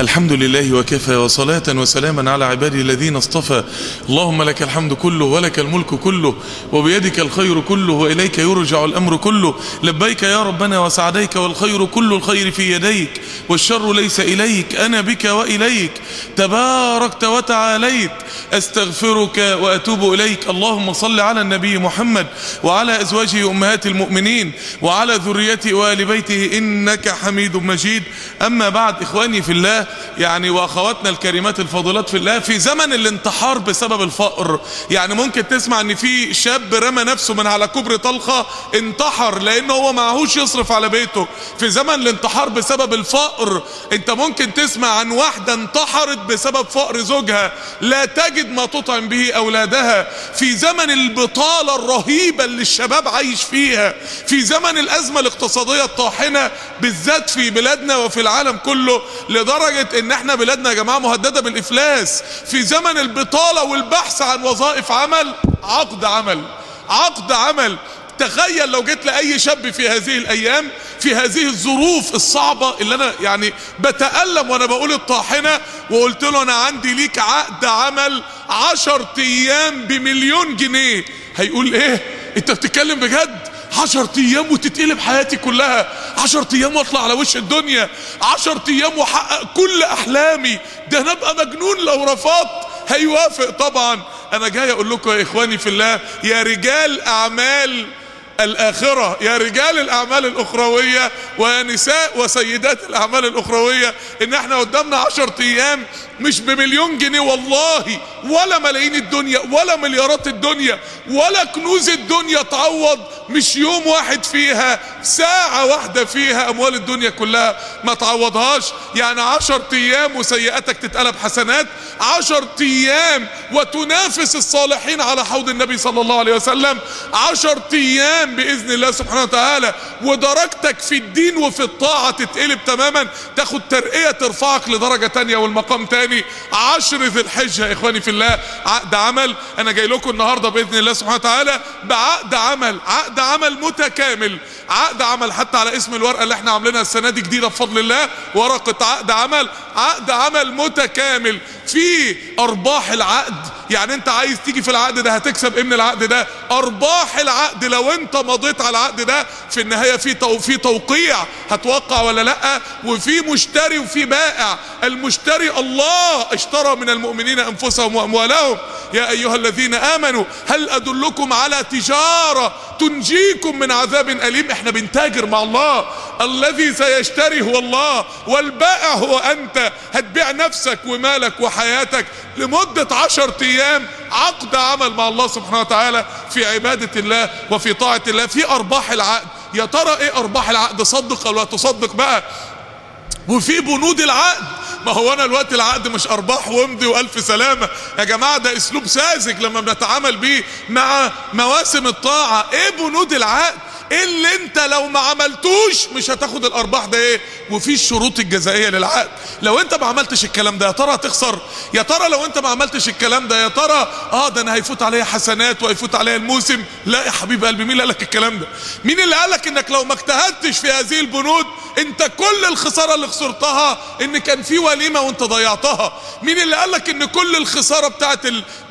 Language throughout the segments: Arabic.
الحمد لله وكفى وصلاة وسلاما على عباده الذين اصطفى. اللهم لك الحمد كله ولك الملك كله وبيدك الخير كله وإليك يرجع الأمر كله. لبيك يا ربنا وسعديك والخير كل الخير في يديك والشر ليس إليك أنا بك وإليك. تباركت وتعاليت أستغفرك وأتوب إليك. اللهم صل على النبي محمد وعلى أزواجه أمهات المؤمنين وعلى ذريته وآل بيته إنك حميد مجيد. أما بعد إخواني في الله يعني وأخواتنا الكريمات الفاضلات في الله في زمن الانتحار بسبب الفقر. يعني ممكن تسمع أن في شاب رمى نفسه من على كبر طلقة انتحر لأنه هو معهوش يصرف على بيته. في زمن الانتحار بسبب الفقر انت ممكن تسمع عن واحدة انتحرت بسبب فقر زوجها. لا تجد ما تطعم به أولادها. في زمن البطالة الرهيبة اللي الشباب عايش فيها. في زمن الأزمة الاقتصادية الطاحنة بالذات في بلادنا وفي العالم كله لدرجة إن إحنا بلادنا يا جماعة مهددة بالإفلاس في زمن البطالة والبحث عن وظائف عمل عقد عمل عقد عمل. تخيل لو جيت لأي شاب في هذه الأيام في هذه الظروف الصعبة اللي أنا يعني بتألم وأنا بقول الطاحنة وقلت له أنا عندي ليك عقد عمل عشر أيام بمليون جنيه. هيقول إيه؟ أنت بتتكلم بجد؟ عشر أيام وتتقلب حياتي كلها. عشر أيام واطلع على وش الدنيا. عشر أيام وأحقق كل أحلامي. ده أنا أبقى مجنون لو رفضت. هيوافق طبعا. أنا جاي أقول لكم يا إخواني في الله يا رجال أعمال الآخرة يا رجال الأعمال الأخروية ويا نساء وسيدات الأعمال الأخروية إن إحنا قدامنا عشر أيام مش بمليون جنيه والله ولا ملايين الدنيا ولا مليارات الدنيا ولا كنوز الدنيا تعوض مش يوم واحد فيها ساعة واحدة فيها أموال الدنيا كلها ما تعوضهاش. يعني عشر أيام وسيئاتك تتقلب حسنات عشر أيام وتنافس الصالحين على حوض النبي صلى الله عليه وسلم عشر أيام بإذن الله سبحانه وتعالى. ودرجتك في الدين وفي الطاعة تتقلب تماما تاخد ترقية ترفعك لدرجة تانية والمقام تاني. عشر ذي الحجة يا إخواني في الله عقد عمل. أنا جاي لكم النهاردة بإذن الله سبحانه وتعالى بعقد عمل عقد عمل متكامل. عقد عمل حتى على اسم الورقة اللي إحنا عاملينها السنة دي جديدة بفضل الله ورقة عقد عمل عقد عمل متكامل. في أرباح العقد. يعني انت عايز تيجي في العقد ده هتكسب إيه من العقد ده؟ أرباح العقد لو انت مضيت على العقد ده في النهاية في تو في توقيع هتوقع ولا لأ؟ وفي مشتري وفي بائع. المشتري الله اشترى من المؤمنين أنفسهم وأموالهم. يا أيها الذين آمنوا هل أدلكم على تجارة تنجيكم من عذاب أليم؟ إحنا بنتاجر مع الله. الذي سيشتري هو الله والبائع هو أنت. هتبيع نفسك ومالك وحياتك لمدة عشر أيام. عقد عمل مع الله سبحانه وتعالى في عبادة الله وفي طاعة الله في أرباح العقد. يا ترى إيه أرباح العقد؟ صدق أو لا تصدق بقى؟ وفي بنود العقد. ما هو أنا الوقت العقد مش أرباح وامضي وألف سلامة. يا جماعة ده أسلوب ساذج لما بنتعامل بيه مع مواسم الطاعة. إيه بنود العقد؟ اللي انت لو ما عملتوش مش هتاخد الأرباح ده إيه؟ وفي الشروط الجزائية للعقد لو انت ما عملتش الكلام ده يا ترى هتخسر. يا ترى لو انت ما عملتش الكلام ده يا ترى آه ده أنا هيفوت عليا حسنات وهيفوت عليا الموسم. لا يا حبيب قلبي مين اللي قال لك الكلام ده؟ مين اللي قال لك إنك لو ما اجتهدتش في هذه البنود أنت كل الخسارة اللي خسرتها إن كان في وليمة وأنت ضيعتها؟ مين اللي قال لك إن كل الخسارة بتاعت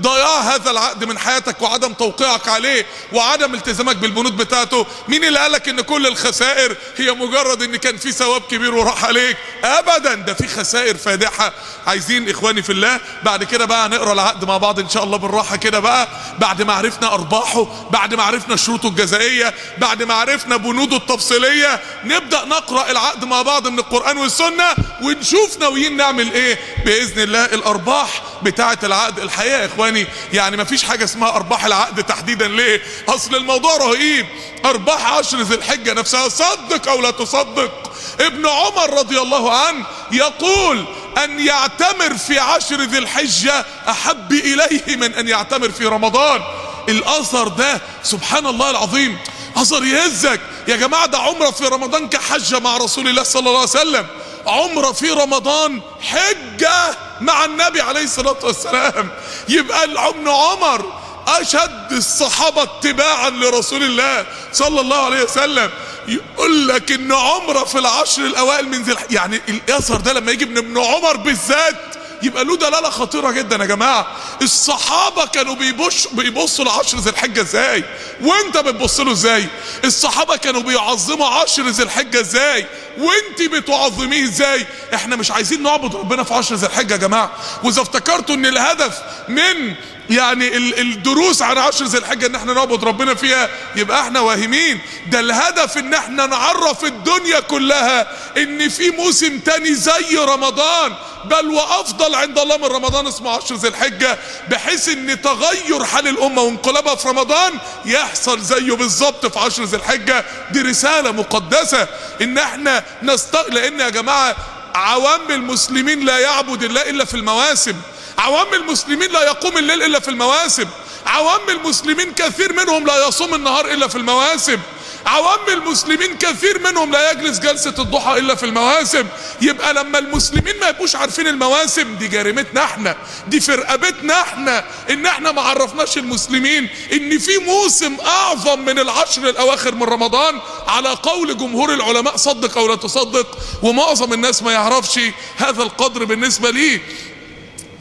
ضياع هذا العقد من حياتك وعدم توقيعك عليه وعدم التزامك بالبنود بتاعته مين اللي قالك إن كل الخسائر هي مجرد إن كان في ثواب كبير وراح عليك؟ ابدا ده في خسائر فادحة. عايزين إخواني في الله بعد كده بقى هنقرأ العقد مع بعض إن شاء الله بالراحة كده بقى. بعد ما عرفنا أرباحه بعد ما عرفنا شروطه الجزائية بعد ما عرفنا بنوده التفصيلية نبدأ نقرأ العقد مع بعض من القرآن والسنة ونشوف ناويين نعمل إيه؟ بإذن الله الأرباح بتاعة العقد الحقيقة يا إخواني يعني مفيش حاجة اسمها أرباح العقد تحديدا. ليه؟ أصل الموضوع رهيب. أرباح عشر ذي الحجة نفسها صدق أو لا تصدق؟ ابن عمر رضي الله عنه يقول أن يعتمر في عشر ذي الحجة أحب إليه من أن يعتمر في رمضان. الاثر ده سبحان الله العظيم اثر يهزك. يا جماعة ده عمرة في رمضان كحجة مع رسول الله صلى الله عليه وسلم. عمرة في رمضان حجة مع النبي عليه الصلاة والسلام. يبقى ابن عمر أشد الصحابة اتباعا لرسول الله صلى الله عليه وسلم. يقول لك إن عمره في العشر الأوائل من ذي. يعني الاثر ده لما يجي من ابن عمر بالذات يبقى له دلالة خطيرة جدا يا جماعة. الصحابة كانوا بيبص بيبصوا لعشر ذي الحجة إزاي؟ وأنت بتبص له إزاي؟ الصحابة كانوا بيعظموا عشر ذي الحجة إزاي؟ وأنت بتعظميه إزاي؟ إحنا مش عايزين نعبد ربنا في عشر ذي الحجة يا جماعة. وإذا افتكرتوا إن الهدف من يعني ال- الدروس عن عشر ذي الحجة إن إحنا نعبد ربنا فيها يبقى إحنا واهمين. ده الهدف إن إحنا نعرف الدنيا كلها إن في موسم تاني زي رمضان بل وأفضل عند الله من رمضان اسمه عشر ذي الحجة بحيث إن تغير حال الأمة وانقلابها في رمضان يحصل زيه بالظبط في عشر ذي الحجة. دي رسالة مقدسة إن إحنا نست لأن يا جماعة عوام المسلمين لا يعبد الله إلا في المواسم. عوام المسلمين لا يقوم الليل إلا في المواسم. عوام المسلمين كثير منهم لا يصوم النهار إلا في المواسم. عوام المسلمين كثير منهم لا يجلس جلسة الضحى إلا في المواسم. يبقى لما المسلمين ما يبقوش عارفين المواسم دي جريمتنا إحنا دي في رقبتنا إحنا. إن إحنا ما عرفناش المسلمين إن في موسم أعظم من العشر الأواخر من رمضان على قول جمهور العلماء صدق أو لا تصدق ومعظم الناس ما يعرفش هذا القدر بالنسبة ليه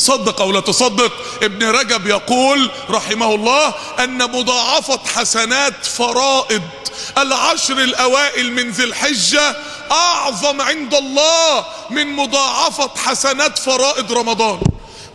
صدق أو لا تصدق ابن رجب يقول رحمه الله أن مضاعفة حسنات فرائض. العشر الأوائل من ذي الحجة أعظم عند الله من مضاعفة حسنات فرائض رمضان.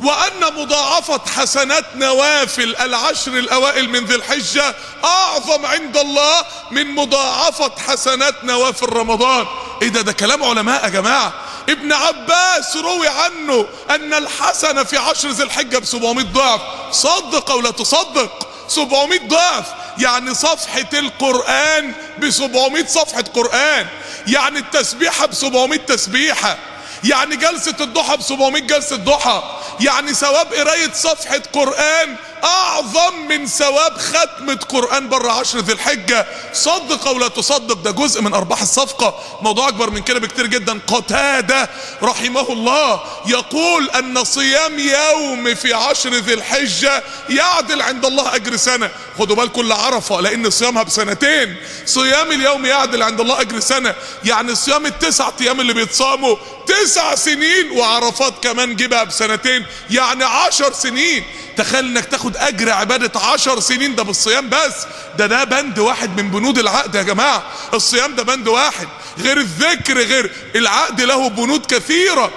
وأن مضاعفة حسنات نوافل العشر الأوائل من ذي الحجة أعظم عند الله من مضاعفة حسنات نوافل رمضان. إيه ده؟ ده كلام علماء يا جماعة. ابن عباس روي عنه أن الحسنة في عشر ذي الحجة ب 700 ضعف. صدق أو لا تصدق؟ 700 ضعف. يعني صفحة القرآن ب 700 صفحة قرآن. يعني التسبيحة ب 700 تسبيحة. يعني جلسة الضحى ب 700 جلسة ضحى يعني ثواب قراية صفحة قرآن أعظم من ثواب ختمة قرآن بره عشر ذي الحجة. صدق أو لا تصدق ده جزء من أرباح الصفقة. موضوع أكبر من كده بكتير جدا. قتادة رحمه الله يقول أن صيام يوم في عشر ذي الحجة يعدل عند الله أجر سنة. خدوا بالكم لعرفة لأن صيامها بسنتين. صيام اليوم يعدل عند الله أجر سنة. يعني صيام التسع أيام اللي بيتصاموا تسع سنين وعرفات كمان جيبها بسنتين. يعني عشر سنين. تخيل إنك تاخد أجر عبادة عشر سنين ده بالصيام بس. ده ده بند واحد من بنود العقد يا جماعة. الصيام ده بند واحد. غير الذكر غير العقد له بنود كثيرة.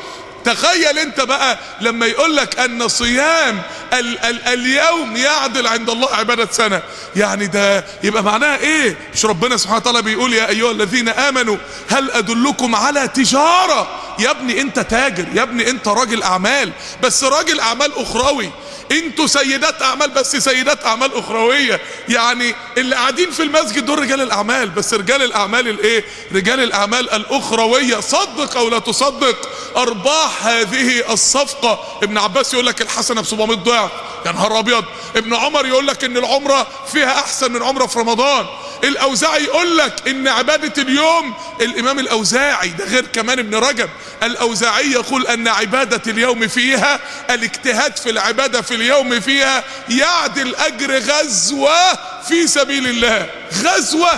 تخيل أنت بقى لما يقول لك أن صيام ال ال اليوم يعدل عند الله عبادة سنة. يعني ده يبقى معناها إيه؟ مش ربنا سبحانه وتعالى بيقول يا أيها الذين آمنوا هل أدلكم على تجارة؟ يا ابني أنت تاجر يا ابني أنت راجل أعمال. بس راجل أعمال أخروي. أنتوا سيدات اعمال بس سيدات اعمال اخروية. يعني اللي قاعدين في المسجد دول رجال الاعمال بس رجال الاعمال الايه؟ رجال الاعمال الاخروية. صدق أو لا تصدق ارباح هذه الصفقة. ابن عباس يقول لك الحسنة ب 700 ضعف. يا نهار أبيض. ابن عمر يقول لك إن العمرة فيها أحسن من عمرة في رمضان. الأوزاعي يقول لك إن عبادة اليوم الإمام الأوزاعي ده غير كمان ابن رجب الأوزاعي يقول أن عبادة اليوم فيها الاجتهاد في العبادة في اليوم فيها يعدل اجر غزوة في سبيل الله. غزوة!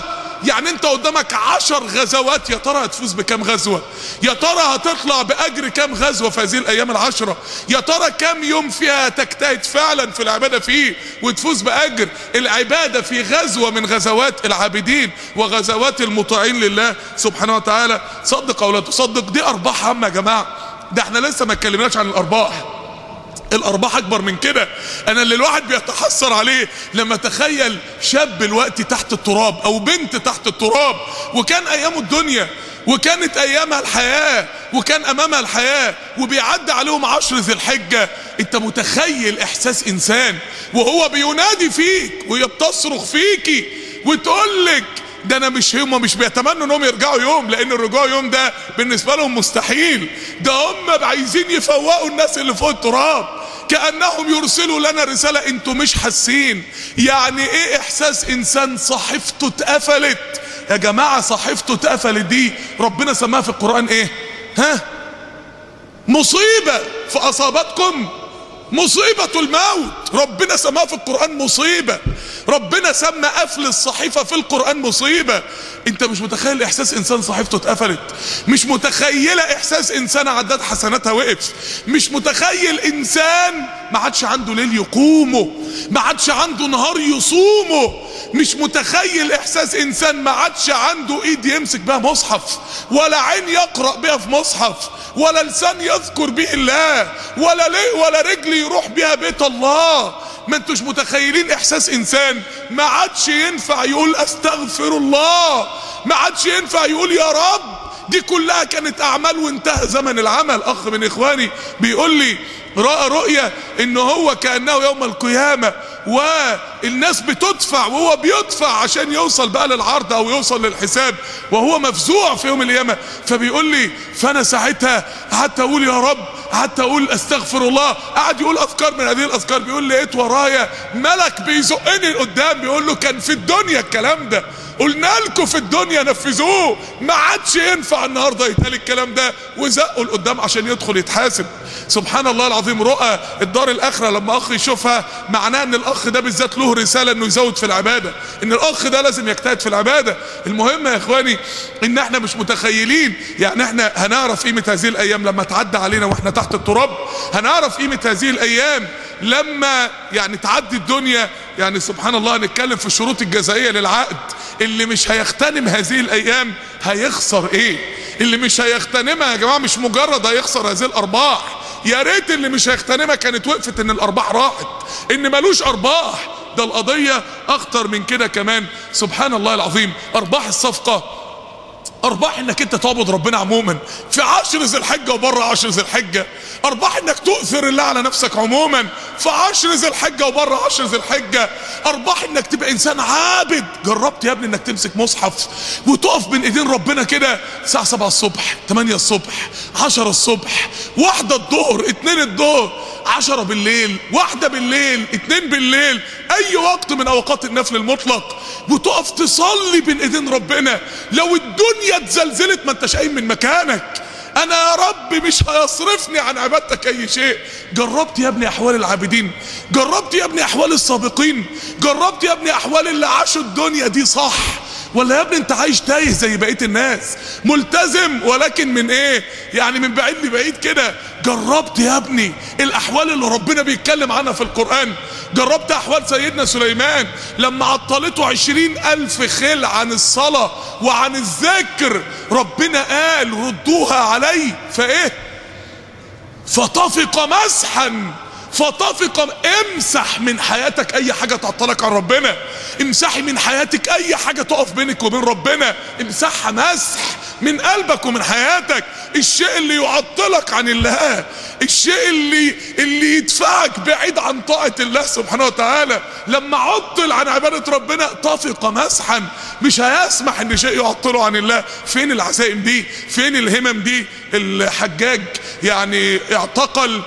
يعني انت قدامك عشر غزوات يا ترى هتفوز بكام غزوة؟ يا ترى هتطلع بأجر كام غزوة في هذه الأيام العشرة؟ يا ترى كام يوم فيها تجتهد فعلا في العبادة فيه وتفوز بأجر؟ العبادة في غزوة من غزوات العابدين وغزوات المطيعين لله سبحانه وتعالى. صدق أو لا تصدق؟ دي أرباح عامة يا جماعة. ده إحنا لسه ما اتكلمناش عن الأرباح. الأرباح أكبر من كده. أنا اللي الواحد بيتحسر عليه لما تخيل شاب الوقت تحت التراب أو بنت تحت التراب وكان ايامه الدنيا وكانت ايامها الحياة وكان امامها الحياة وبيعدي عليهم عشر ذي الحجة. أنت متخيل إحساس إنسان وهو بينادي فيك وهي بتصرخ فيكي وتقول لك ده أنا مش هم مش بيتمنوا انهم يرجعوا يوم لأن الرجوع يوم ده بالنسبة لهم مستحيل. ده هم عايزين يفوقوا الناس اللي فوق التراب. كأنهم يرسلوا لنا رسالة أنتوا مش حاسين. يعني إيه احساس انسان صحيفته اتقفلت؟ يا جماعة صحيفته اتقفلت دي ربنا سماها في القرآن إيه؟ ها؟ مصيبة فاصابتكم مصيبة الموت. ربنا سماها في القرآن مصيبة. ربنا سمى قفل الصحيفة في القرآن مصيبة. انت مش متخيل إحساس إنسان صحيفته اتقفلت. مش متخيلة إحساس إنسان عداد حسناتها وقف مش متخيل إنسان ما عادش عنده ليل يقومه. ما عادش عنده نهار يصومه. مش متخيل إحساس إنسان ما عادش عنده إيد يمسك بها مصحف. ولا عين يقرأ بها في مصحف. ولا لسان يذكر به الله. ولا ولا رجل يروح بها بيت الله. ما انتوش متخيلين إحساس إنسان. ما عادش ينفع يقول أستغفر الله. ما عادش ينفع يقول يا رب. دي كلها كانت أعمال وانتهى زمن العمل. أخ من إخواني بيقول لي رأى رؤية إن هو كأنه يوم القيامة والناس بتدفع وهو بيدفع عشان يوصل بقى للعرض أو يوصل للحساب وهو مفزوع في يوم القيامة. فبيقول لي فأنا ساعتها قعدت أقول يا رب قعدت أقول أستغفر الله. قعد يقول أذكار من هذه الأذكار. بيقول لقيت ورايا ملك بيزقني لقدام بيقول له كان في الدنيا الكلام ده. قلنا لكم في الدنيا نفذوه. ما عادش ينفع النهارده يتقال الكلام ده. وزقوا لقدام عشان يدخل يتحاسب. سبحان الله العظيم رؤى الدار الآخرة لما أخ يشوفها معناه إن الأخ ده بالذات له رسالة إنه يزود في العبادة. إن الأخ ده لازم يجتهد في العبادة. المهم يا إخواني إن إحنا مش متخيلين. يعني إحنا هنعرف قيمة هذه الأيام لما تعدى علينا وإحنا تحت التراب؟ هنعرف قيمة هذه الأيام لما يعني تعدي الدنيا؟ يعني سبحان الله هنتكلم في الشروط الجزائية للعقد. اللي مش هيغتنم هذه الأيام هيخسر إيه؟ اللي مش هيغتنمها يا جماعة مش مجرد هيخسر هذه الأرباح. يا ريت اللي مش هيغتنمها كانت وقفت إن الأرباح راحت. إن ملوش أرباح. ده القضية أخطر من كده كمان. سبحان الله العظيم. أرباح الصفقة أرباح إنك أنت تعبد ربنا عموما. في عشر ذي الحجة وبره عشر ذي الحجة. أرباح إنك تؤثر الله على نفسك عموما. في عشر ذي الحجة وبره عشر ذي الحجة. أرباح إنك تبقى إنسان عابد. جربت يا ابني إنك تمسك مصحف وتقف بين إيدين ربنا كده الساعة 7 الصبح 8 الصبح 10 الصبح واحدة الظهر اتنين الظهر عشرة بالليل واحدة بالليل اتنين بالليل. أي وقت من أوقات النفل المطلق. وتقف تصلي بين إيدين ربنا. لو الدنيا اتزلزلت ما انتش قايم من مكانك. أنا يا رب مش هيصرفني عن عبادتك اي شيء. جربت يا ابني احوال العابدين. جربت يا ابني احوال السابقين. جربت يا ابني احوال اللي عاشوا الدنيا دي صح. ولا يا ابني انت عايش تايه زي بقية الناس. ملتزم ولكن من إيه؟ يعني من بعيد لبعيد كده. جربت يا ابني الأحوال اللي ربنا بيتكلم عنها في القرآن. جربت أحوال سيدنا سليمان. لما عطلته عشرين ألف خيل عن الصلاة وعن الذكر ربنا قال ردوها علي. فإيه؟ فطفق مسحا. فطفق امسح من حياتك أي حاجة تعطلك عن ربنا. امسحي من حياتك أي حاجة تقف بينك وبين ربنا. امسحها مسح من قلبك ومن حياتك. الشيء اللي يعطلك عن الله الشيء اللي اللي يدفعك بعيد عن طاعة الله سبحانه وتعالى. لما عطل عن عبادة ربنا طفق مسحا. مش هيسمح إن شيء يعطله عن الله. فين العزائم دي؟ فين الهمم دي؟ الحجاج يعني اعتقل.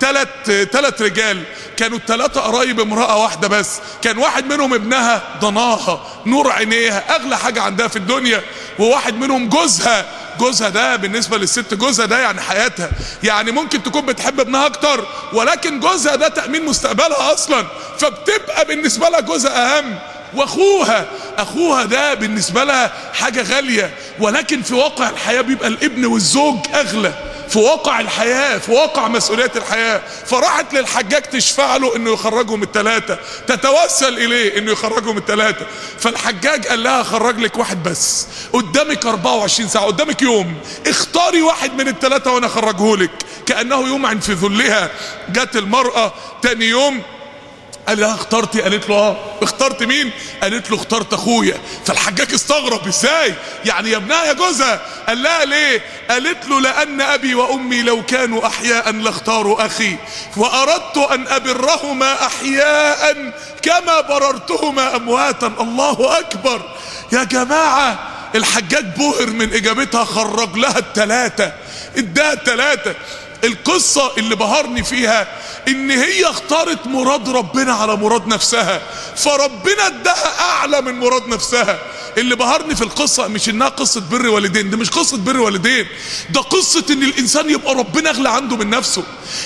ثلاث ثلاث رجال كانوا الثلاثة قرايب امرأة واحدة بس كان واحد منهم ابنها ضناها نور عينيها أغلى حاجة عندها في الدنيا وواحد منهم جوزها. جوزها ده بالنسبة للست جوزها ده يعني حياتها. يعني ممكن تكون بتحب ابنها أكتر ولكن جوزها ده تأمين مستقبلها أصلا. فبتبقى بالنسبة لها جوزها أهم وأخوها. أخوها ده بالنسبة لها حاجة غالية ولكن في واقع الحياة بيبقى الابن والزوج أغلى. في واقع الحياة في واقع مسؤوليات الحياة. فراحت للحجاج تشفع له إنه يخرجهم الثلاثة تتوسل إليه إنه يخرجهم الثلاثة فالحجاج قال لها خرج لك واحد بس. قدامك 24 ساعة قدامك يوم. اختاري واحد من الثلاثة وأنا اخرجه لك كأنه يمعن في ذلها. جت المرأة تاني يوم قال لها اخترتي قالت له آه. اخترت مين؟ قالت له اخترت أخويا. فالحجاج استغرب إزاي؟ يعني يا ابنها يا جوزها؟ قال لها ليه؟ قالت له لأن أبي وأمي لو كانوا أحياء لاختاروا أخي وأردت أن أبرهما أحياء كما بررتهما أمواتا. الله أكبر. يا جماعة الحجاج بهر من إجابتها خرج لها الثلاثه اداها الثلاثه القصة اللي بهرني فيها إن هي اختارت مراد ربنا على مراد نفسها. فربنا اداها أعلى من مراد نفسها. اللي بهرني في القصة مش إنها قصة بر والدين دي مش قصة بر والدين. ده قصة إن الإنسان يبقى ربنا أغلى عنده من نفسه.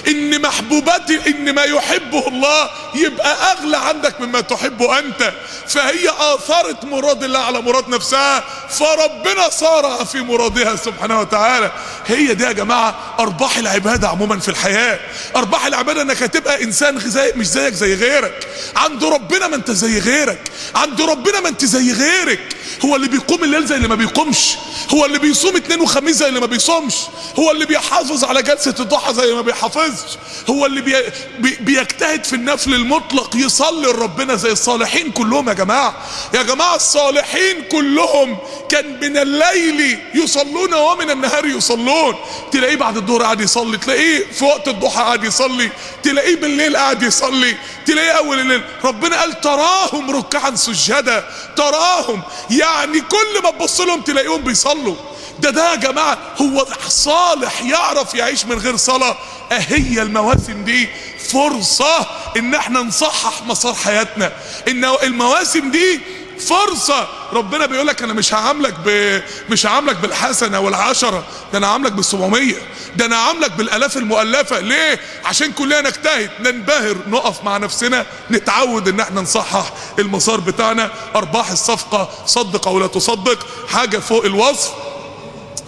إن محبوبات إن ما يحبه الله يبقى أغلى عندك مما تحبه أنت. فهي اثارت مراد الله على مراد نفسها. فربنا صارع في مرادها سبحانه وتعالى. هي دي يا جماعة أرباح العبادة عموما في الحياة. أرباح العبادة إنك هتبقى إنسان زي مش زيك زي غيرك. عند ربنا ما أنت زي غيرك. عند ربنا ما أنت زي غيرك. هو اللي بيقوم الليل زي اللي ما بيقومش. هو اللي بيصوم اثنين وخميس زي اللي ما بيصومش. هو اللي بيحافظ على جلسة الضحى زي ما بيحافظش. هو اللي بي بي بيجتهد في النفل المطلق يصلي لربنا زي الصالحين كلهم يا جماعة. يا جماعة الصالحين كلهم كان من الليل يصلون ومن النهار يصلون. تلاقيه بعد الظهر قاعد يصلي تلاقيه في وقت الضحى قاعد يصلي تلاقيه بالليل قاعد يصلي تلاقيه أول الليل. ربنا قال تراهم ركعا سجدا تراهم. يعني كل ما تبص لهم تلاقيهم بيصلوا. ده ده يا جماعة هو صالح يعرف يعيش من غير صلاة. أهي المواسم دي فرصة إن إحنا نصحح مسار حياتنا. إن المواسم دي فرصة. ربنا بيقول لك أنا مش هعاملك ب... مش هعاملك بالحسنة والعشرة ده أنا هعاملك بالسبعمية ده أنا هعاملك بالآلاف المؤلفة. ليه؟ عشان كلنا نجتهد ننبهر نقف مع نفسنا نتعود إن إحنا نصحح المسار بتاعنا. أرباح الصفقة صدق أو لا تصدق حاجة فوق الوصف.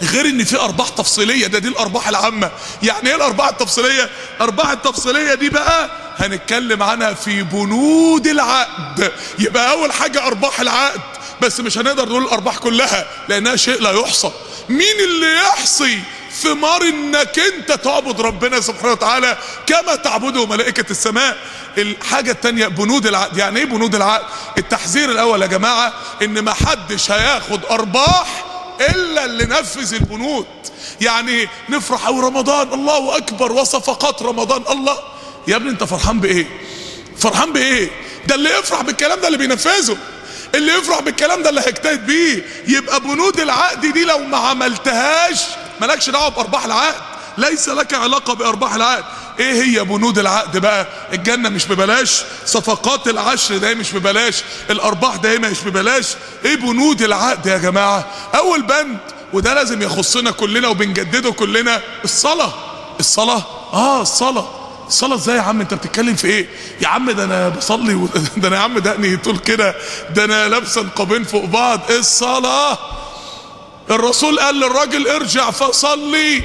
غير إن في أرباح تفصيلية ده دي الأرباح العامة. يعني إيه الأرباح التفصيلية؟ ارباح التفصيلية دي بقى هنتكلم عنها في بنود العقد. يبقى أول حاجة أرباح العقد. بس مش هنقدر نقول الأرباح كلها لأنها شيء لا يحصى. مين اللي يحصي ثمار إنك أنت تعبد ربنا سبحانه وتعالى كما تعبده ملائكة السماء؟ الحاجة التانية بنود العقد. يعني إيه بنود العقد؟ التحذير الأول يا جماعة إن ما حدش هياخد أرباح إلا اللي نفذ البنود. يعني نفرح أو رمضان الله أكبر وصفقات رمضان. الله يا ابني أنت فرحان بإيه؟ فرحان بإيه؟ ده اللي يفرح بالكلام ده اللي بينفذه. اللي يفرح بالكلام ده اللي هيجتهد بيه. يبقى بنود العقد دي لو ما عملتهاش مالكش دعوة بأرباح العقد. ليس لك علاقة بأرباح العقد. إيه هي بنود العقد بقى؟ الجنة مش ببلاش صفقات العشر ده مش ببلاش الأرباح ده مش ببلاش. إيه بنود العقد يا جماعة؟ أول بند وده لازم يخصنا كلنا وبنجدده كلنا الصلاة. الصلاة؟ آه الصلاة. الصلاة إزاي يا عم؟ أنت بتتكلم في إيه؟ يا عم ده أنا بصلي و... ده أنا يا عم دقني طول كده ده أنا لابسة نقابين فوق بعض. الصلاة. الرسول قال للراجل ارجع فصلي.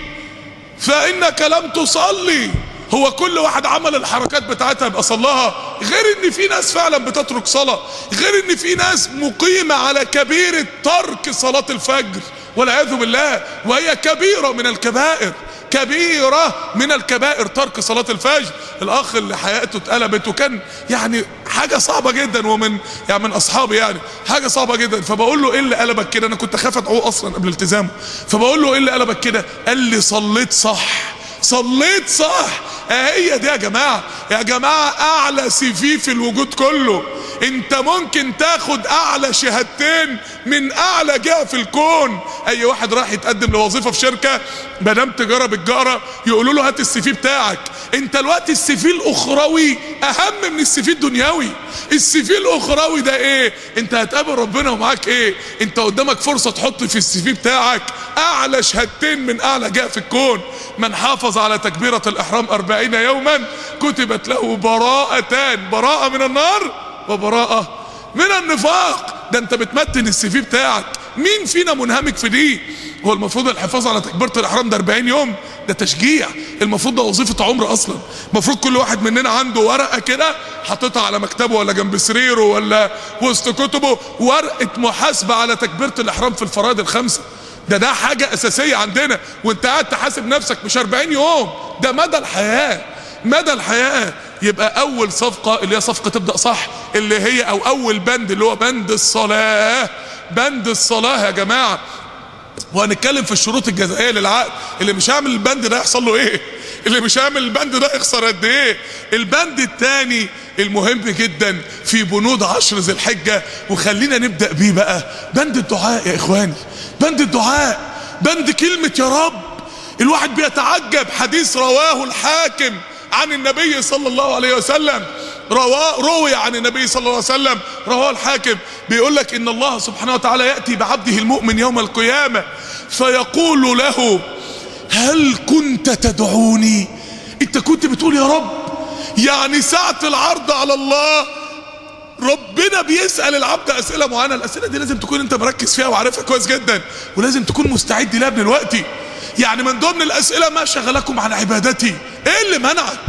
فإنك لم تصلي. هو كل واحد عمل الحركات بتاعتها يبقى صلاها. غير إن في ناس فعلا بتترك صلاة. غير إن في ناس مقيمة على كبيرة ترك صلاة الفجر والعياذ بالله وهي كبيرة من الكبائر. كبيرة من الكبائر ترك صلاة الفجر. الأخ اللي حياته اتقلبت وكان يعني حاجة صعبة جدا ومن يعني من أصحابي يعني. حاجة صعبة جدا. فبقول له إيه اللي قلبك كده؟ أنا كنت خاف أدعوه أصلا قبل التزامه. فبقول له إيه اللي قلبك كده؟ قال لي صليت صح. صليت صح. هي دي يا جماعة؟ يا جماعة أعلى CV في الوجود كله. أنت ممكن تاخد أعلى شهادتين من أعلى جهة في الكون. أي واحد راح يتقدم لوظيفة في شركة مدام تجارة بالجارة يقولوا له هات ال CV بتاعك. أنت الوقت ال CV الأخروي أهم من ال CV الدنيوي. ال CV الأخروي ده إيه؟ أنت هتقابل ربنا ومعاك إيه؟ أنت قدامك فرصة تحط في ال CV بتاعك أعلى شهادتين من أعلى جهة في الكون. من حافظ على تكبيرة الإحرام أربعين يوما كتبت له براءتان براءة من النار وبراءة من النفاق. ده أنت بتمتن السي في بتاعك. مين فينا منهمك في دي؟ هو المفروض الحفاظ على تكبيرة الإحرام ده 40 يوم. ده تشجيع. المفروض ده وظيفة عمر أصلا. المفروض كل واحد مننا عنده ورقة كده حاططها على مكتبه ولا جنب سريره ولا وسط كتبه ورقة محاسبة على تكبيرة الإحرام في الفرائض الخمسة. ده ده حاجة أساسية عندنا. وأنت قاعد تحاسب نفسك مش 40 يوم. ده مدى الحياة. مدى الحياة. يبقى أول صفقة اللي هي صفقة تبدأ صح اللي هي أو أول بند اللي هو بند الصلاة. بند الصلاة يا جماعة. وهنتكلم في الشروط الجزائية للعقد. اللي مش هيعمل البند ده يحصل له إيه؟ اللي مش هيعمل البند ده يخسر قد إيه؟ البند الثاني المهم جدا في بنود عشر ذي الحجة. وخلينا نبدأ بيه بقى. بند الدعاء يا إخواني. بند الدعاء. بند كلمة يا رب. الواحد بيتعجب. حديث رواه الحاكم عن النبي صلى الله عليه وسلم. رواه روي عن النبي صلى الله عليه وسلم رواه الحاكم. بيقول لك إن الله سبحانه وتعالى يأتي بعبده المؤمن يوم القيامة فيقول له هل كنت تدعوني؟ أنت كنت بتقول يا رب يعني ساعة العرض على الله ربنا بيسأل العبد أسئلة معينة. الأسئلة دي لازم تكون أنت مركز فيها وعارفها كويس جدا ولازم تكون مستعد لها من الوقت. يعني من ضمن الأسئلة ما شغلكم عن عبادتي إيه اللي منعك؟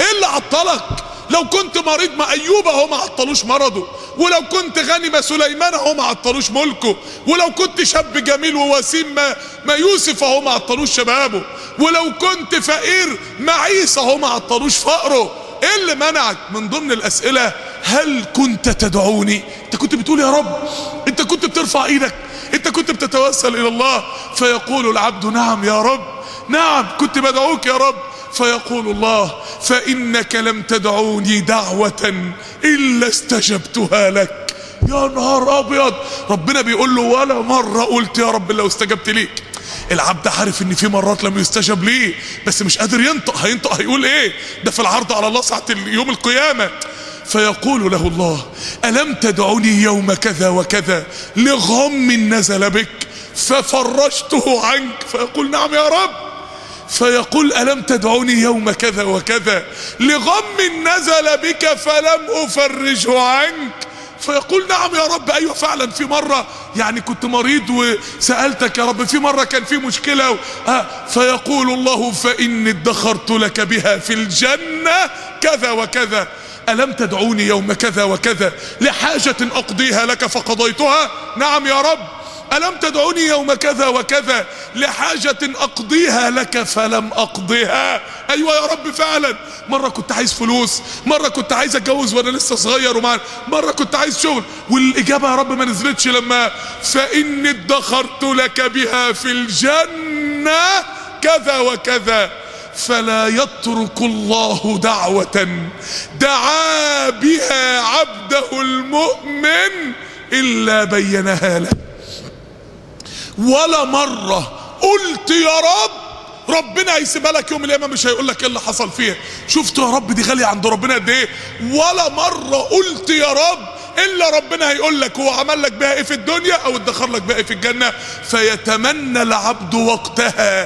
إيه اللي عطلك؟ لو كنت مريض ما أيوب هو ما عطلوش مرضه. ولو كنت غني ما سليمان هو ما عطلوش ملكه. ولو كنت شاب جميل ووسيم ما, ما يوسف هو ما عطلوش شبابه. ولو كنت فقير ما عيسى هو ما عطلوش فقره. إيه اللي منعك من ضمن الأسئلة؟ هل كنت تدعوني؟ أنت كنت بتقول يا رب. أنت كنت بترفع إيدك. أنت كنت بتتوسل إلى الله. فيقول العبد نعم يا رب. نعم كنت بدعوك يا رب. فيقول الله فإنك لم تدعوني دعوة إلا استجبتها لك. يا نهار أبيض. ربنا بيقول له ولا مرة قلت يا رب لو استجبت ليك. العبد عارف إن في مرات لم يستجب ليه بس مش قادر ينطق. هينطق هيقول إيه؟ ده في العرض على الله ساعة يوم القيامة. فيقول له الله ألم تدعني يوم كذا وكذا لغم نزل بك ففرجته عنك. فيقول نعم يا رب. فيقول ألم تدعني يوم كذا وكذا لغم نزل بك فلم أفرجه عنك فيقول نعم يا رب أيوه فعلا في مرة يعني كنت مريض وسألتك يا رب في مرة كان في مشكلة و... آه فيقول الله فإني ادخرت لك بها في الجنة كذا وكذا. ألم تدعوني يوم كذا وكذا؟ لحاجة أقضيها لك فقضيتها؟ نعم يا رب. ألم تدعوني يوم كذا وكذا لحاجة أقضيها لك فلم أقضيها أيوة يا رب فعلا. مرة كنت عايز فلوس مرة كنت عايز أتجوز وأنا لسه صغير ومع مرة كنت عايز شغل والإجابة يا رب ما نزلتش لما فإني ادخرت لك بها في الجنة كذا وكذا. فلا يترك الله دعوة. دعا بها عبده المؤمن إلا بينها له ولا مرة قلت يا رب ربنا هيسيبها لك يوم القيامة مش هيقول لك إيه اللي حصل فيها. شفتوا يا رب دي غالية عند ربنا قد إيه؟ ولا مرة قلت يا رب إلا ربنا هيقول لك هو عمل لك بها إيه في الدنيا أو ادخر لك بها إيه في الجنة. فيتمنى العبد وقتها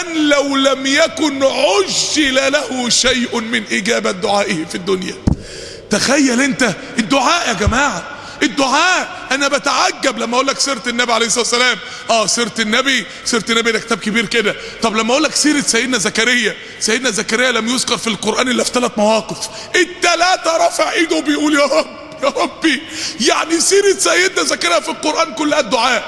أن لو لم يكن عجل له شيء من إجابة دعائه في الدنيا. تخيل أنت الدعاء يا جماعة الدعاء. أنا بتعجب لما أقول لك سيرة النبي عليه الصلاة والسلام. آه سيرة النبي سيرة النبي ده كتاب كبير كده. طب لما أقول لك سيرة سيدنا زكريا سيدنا زكريا لم يذكر في القرآن إلا في ثلاث مواقف. الثلاثه رفع إيده بيقول يا رب يا ربي. يعني سيرة سيدنا زكريا في القرآن كلها الدعاء.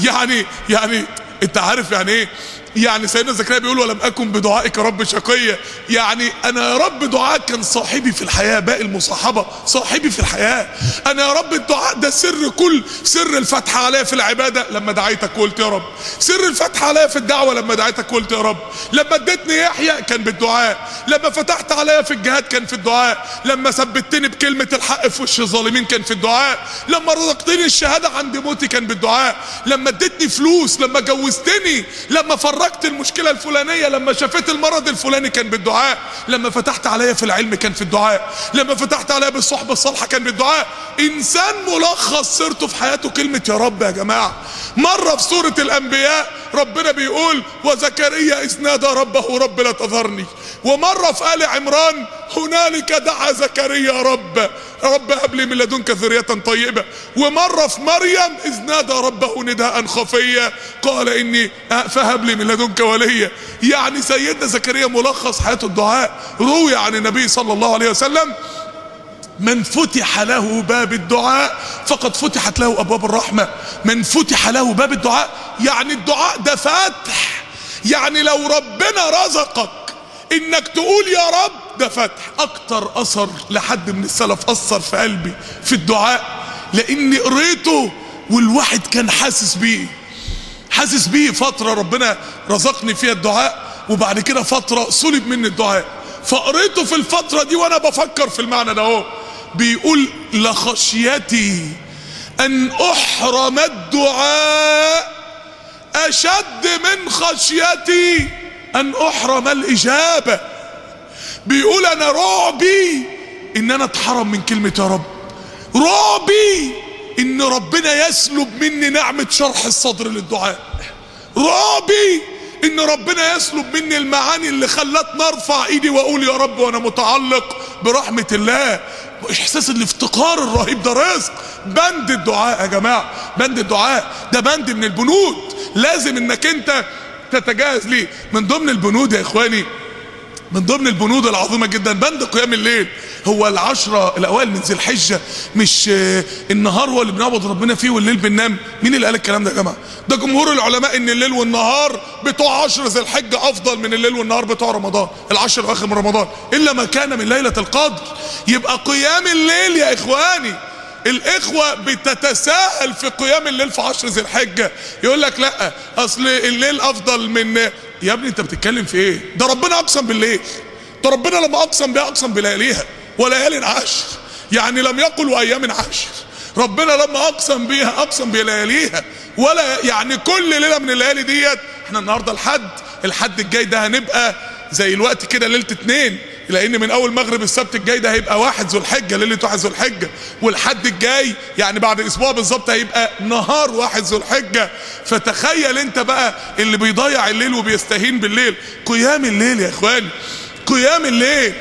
يعني يعني أنت عارف يعني إيه؟ يعني سيدنا زكريا بيقول ولم أكن بدعائك رب شقيا يعني أنا يا رب دعائك كان صاحبي في الحياة باقي المصاحبة صاحبي في الحياة. أنا يا رب الدعاء ده سر كل سر الفتح عليا في العبادة. لما دعيتك وقلت يا رب. سر الفتح عليا في الدعوة لما دعيتك وقلت يا رب. لما اديتني يحيى كان بالدعاء. لما فتحت عليا في الجهاد كان في الدعاء. لما ثبتني بكلمة الحق في وش الظالمين كان في الدعاء. لما رزقتني الشهادة عند موتي كان بالدعاء. لما اديتني فلوس لما جوزتني لما فرجت فرجت المشكلة الفلانية لما شفيت المرض الفلاني كان بالدعاء لما فتحت عليا في العلم كان في الدعاء لما فتحت عليا بالصحبة الصالحة كان بالدعاء. إنسان ملخص سيرته في حياته كلمة يا رب يا جماعة. مرة في سورة الأنبياء ربنا بيقول وزكريا إذ نادى ربه رب لا تذرني. ومرة في آل عمران هنالك دعا زكريا رب. رب هب لي من لدنك ذرية طيبة. ومرة في مريم إذ نادى ربه نداء خفيا قال إني فهب لي من لدنك وليا يعني سيدنا زكريا ملخص حياته الدعاء روي عن النبي صلى الله عليه وسلم من فتح له باب الدعاء فقد فتحت له أبواب الرحمة. من فتح له باب الدعاء يعني الدعاء ده فتح يعني لو ربنا رزقك إنك تقول يا رب. ده فتح. أكتر أثر لحد من السلف أثر في قلبي في الدعاء لإني قريته والواحد كان حاسس بيه. حاسس بيه فترة ربنا رزقني فيها الدعاء وبعد كده فترة سلب مني الدعاء. فقريته في الفترة دي وأنا بفكر في المعنى ده أهو. بيقول لخشيتي أن أحرم الدعاء أشد من خشيتي. أن أحرم الإجابة. بيقول أنا رعبي إن أنا اتحرم من كلمة يا رب. رعبي إن ربنا يسلب مني نعمة شرح الصدر للدعاء. رعبي إن ربنا يسلب مني المعاني اللي خلتني ارفع إيدي وأقول يا رب وأنا متعلق برحمة الله. إحساس الافتقار الرهيب ده رزق. بند الدعاء يا جماعة بند الدعاء. ده بند من البنود. لازم إنك أنت تتجهز ليه؟ من ضمن البنود يا إخواني من ضمن البنود العظيمة جدا بند قيام الليل. هو العشرة الأوائل من ذي الحجة. مش النهار هو اللي بنعبد ربنا فيه والليل بننام. مين اللي قال الكلام ده يا جماعة؟ ده جمهور العلماء إن الليل والنهار بتوع عشر ذي الحجة أفضل من الليل والنهار بتوع رمضان العشر الأواخر من رمضان. إلا ما كان من ليلة القدر. يبقى قيام الليل يا إخواني الإخوة بتتساهل في قيام الليل في عشر ذي الحجة. يقول لك لا أصل الليل أفضل من يا ابني أنت بتتكلم في إيه؟ ده ربنا أقسم بالليل. ده ربنا لما أقسم بها أقسم بلياليها وليال عشر يعني لم يقل وأيام عشر ربنا لما أقسم بيها أقسم بلياليها. ولا يعني كل ليلة من الليالي ديت إحنا النهارده الحد الحد الجاي ده هنبقى زي الوقت كده ليلة اتنين. لأن من اول مغرب السبت الجاي ده هيبقى واحد ذو الحجه ليلة واحد ذو الحجه والحد الجاي يعني بعد أسبوع بالظبط هيبقى نهار واحد ذو الحجه فتخيل انت بقى اللي بيضيع الليل وبيستهين بالليل. قيام الليل يا اخواني قيام الليل.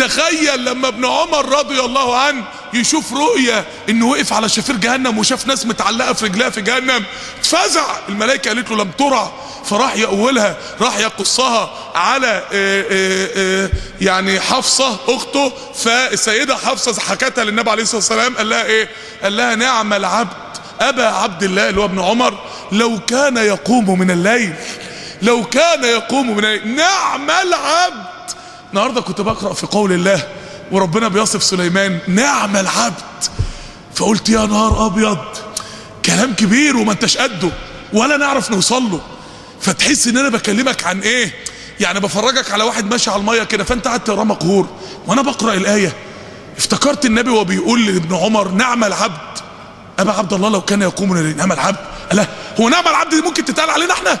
تخيل لما ابن عمر رضي الله عنه يشوف رؤية إنه وقف على شفير جهنم وشاف ناس متعلقة في رجلها في جهنم اتفزع. الملائكة قالت له لم ترى. فراح يقولها راح يقصها على آه، آه، آه، يعني حفصة أخته. فالسيدة حفصة حكتها للنبي عليه الصلاة والسلام قال لها إيه؟ قال لها نعم العبد أبا عبد الله اللي هو ابن عمر لو كان يقوم من الليل لو كان يقوم من الليل نعم العبد. النهارده كنت بقرأ في قول الله وربنا بيصف سليمان نعم العبد. فقلت يا نهار أبيض كلام كبير وما انتش قده ولا نعرف نوصل له. فتحس إن أنا بكلمك عن إيه؟ يعني بفرجك على واحد ماشي على المية كده فأنت قعدت تقرأ مقهور. وأنا بقرأ الآية. افتكرت النبي وهو بيقول لابن عمر نعم العبد. أبا عبد الله لو كان يقوم نعم العبد. لا هو نعم العبد دي ممكن تتقال علينا إحنا؟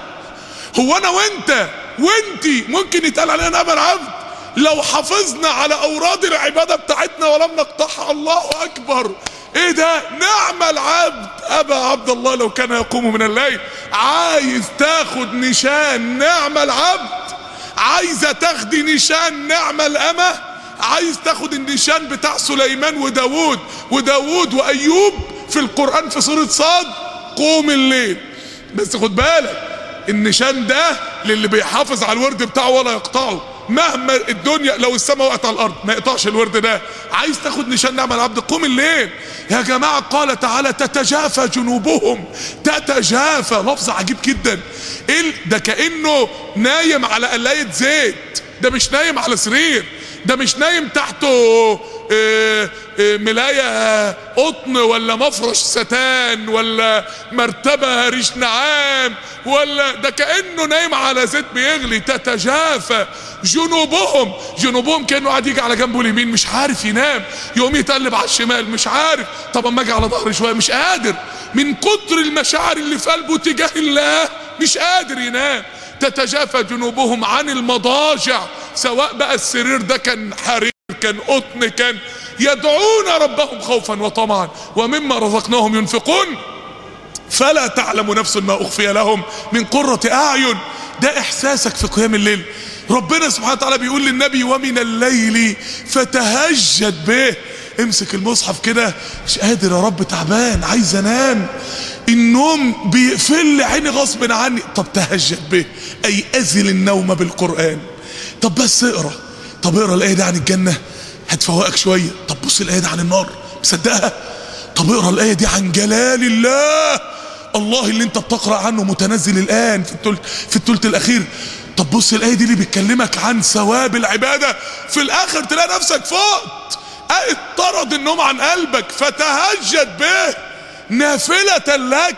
هو أنا وأنت وأنتي ممكن يتقال علينا نعم العبد؟ لو حافظنا على أوراد العبادة بتاعتنا ولم نقطعها الله أكبر. إيه ده؟ نعم العبد. أبا عبد الله لو كان يقوم من الليل عايز تاخد نشان نعم العبد. عايزه تاخدي نشان نعم الأمة عايز تاخد النشان بتاع سليمان وداوود وداوود وأيوب في القرآن في سورة صاد قوم الليل. بس خد بالك النشان ده للي بيحافظ على الورد بتاعه ولا يقطعه. مهما الدنيا لو السماء وقعت على الأرض ما يقطعش الورد ده. عايز تاخد نشان نعم العبد؟ قوم الليل. يا جماعة قال تعالى تتجافى جنوبهم. تتجافى. لفظ عجيب جدا. إيه ده كأنه نايم على قلاية زيت. ده مش نايم على سرير. ده مش نايم تحته ملاية قطن ولا مفرش ستان ولا مرتبة ريش نعام ولا ده كأنه نايم على زيت بيغلي تتجافى. جنوبهم جنوبهم كأنه قاعد يجي على جنبه اليمين مش عارف ينام. يقوم يتقلب على الشمال مش عارف. طب أما أجي على ظهري شوية مش قادر. من كتر المشاعر اللي في قلبه تجاه الله مش قادر ينام. تتجافى جنوبهم عن المضاجع سواء بقى السرير ده كان حرير كان قطن كان يدعون ربهم خوفا وطمعا ومما رزقناهم ينفقون. فلا تعلم نفس ما أخفي لهم من قرة أعين. ده إحساسك في قيام الليل. ربنا سبحانه وتعالى بيقول للنبي ومن الليل فتهجد به. امسك المصحف كده مش قادر يا رب تعبان عايز أنام. النوم بيقفل عيني غصب عني. طب تهجد به أي أزل النوم بالقرآن. طب بس اقرأ. طب اقرا الايه دي عن الجنة؟ هتفوقك شوية. طب بص الايه دي عن النار. مصدقها؟ طب اقرا الايه دي عن جلال الله. الله اللي انت بتقرأ عنه متنزل الآن في الثلث في الثلث الأخير. طب بص الايه دي اللي بتكلمك عن ثواب العبادة. في الآخر تلاقي نفسك فقت. اطرد النوم عن قلبك. فتهجد به. نافلة لك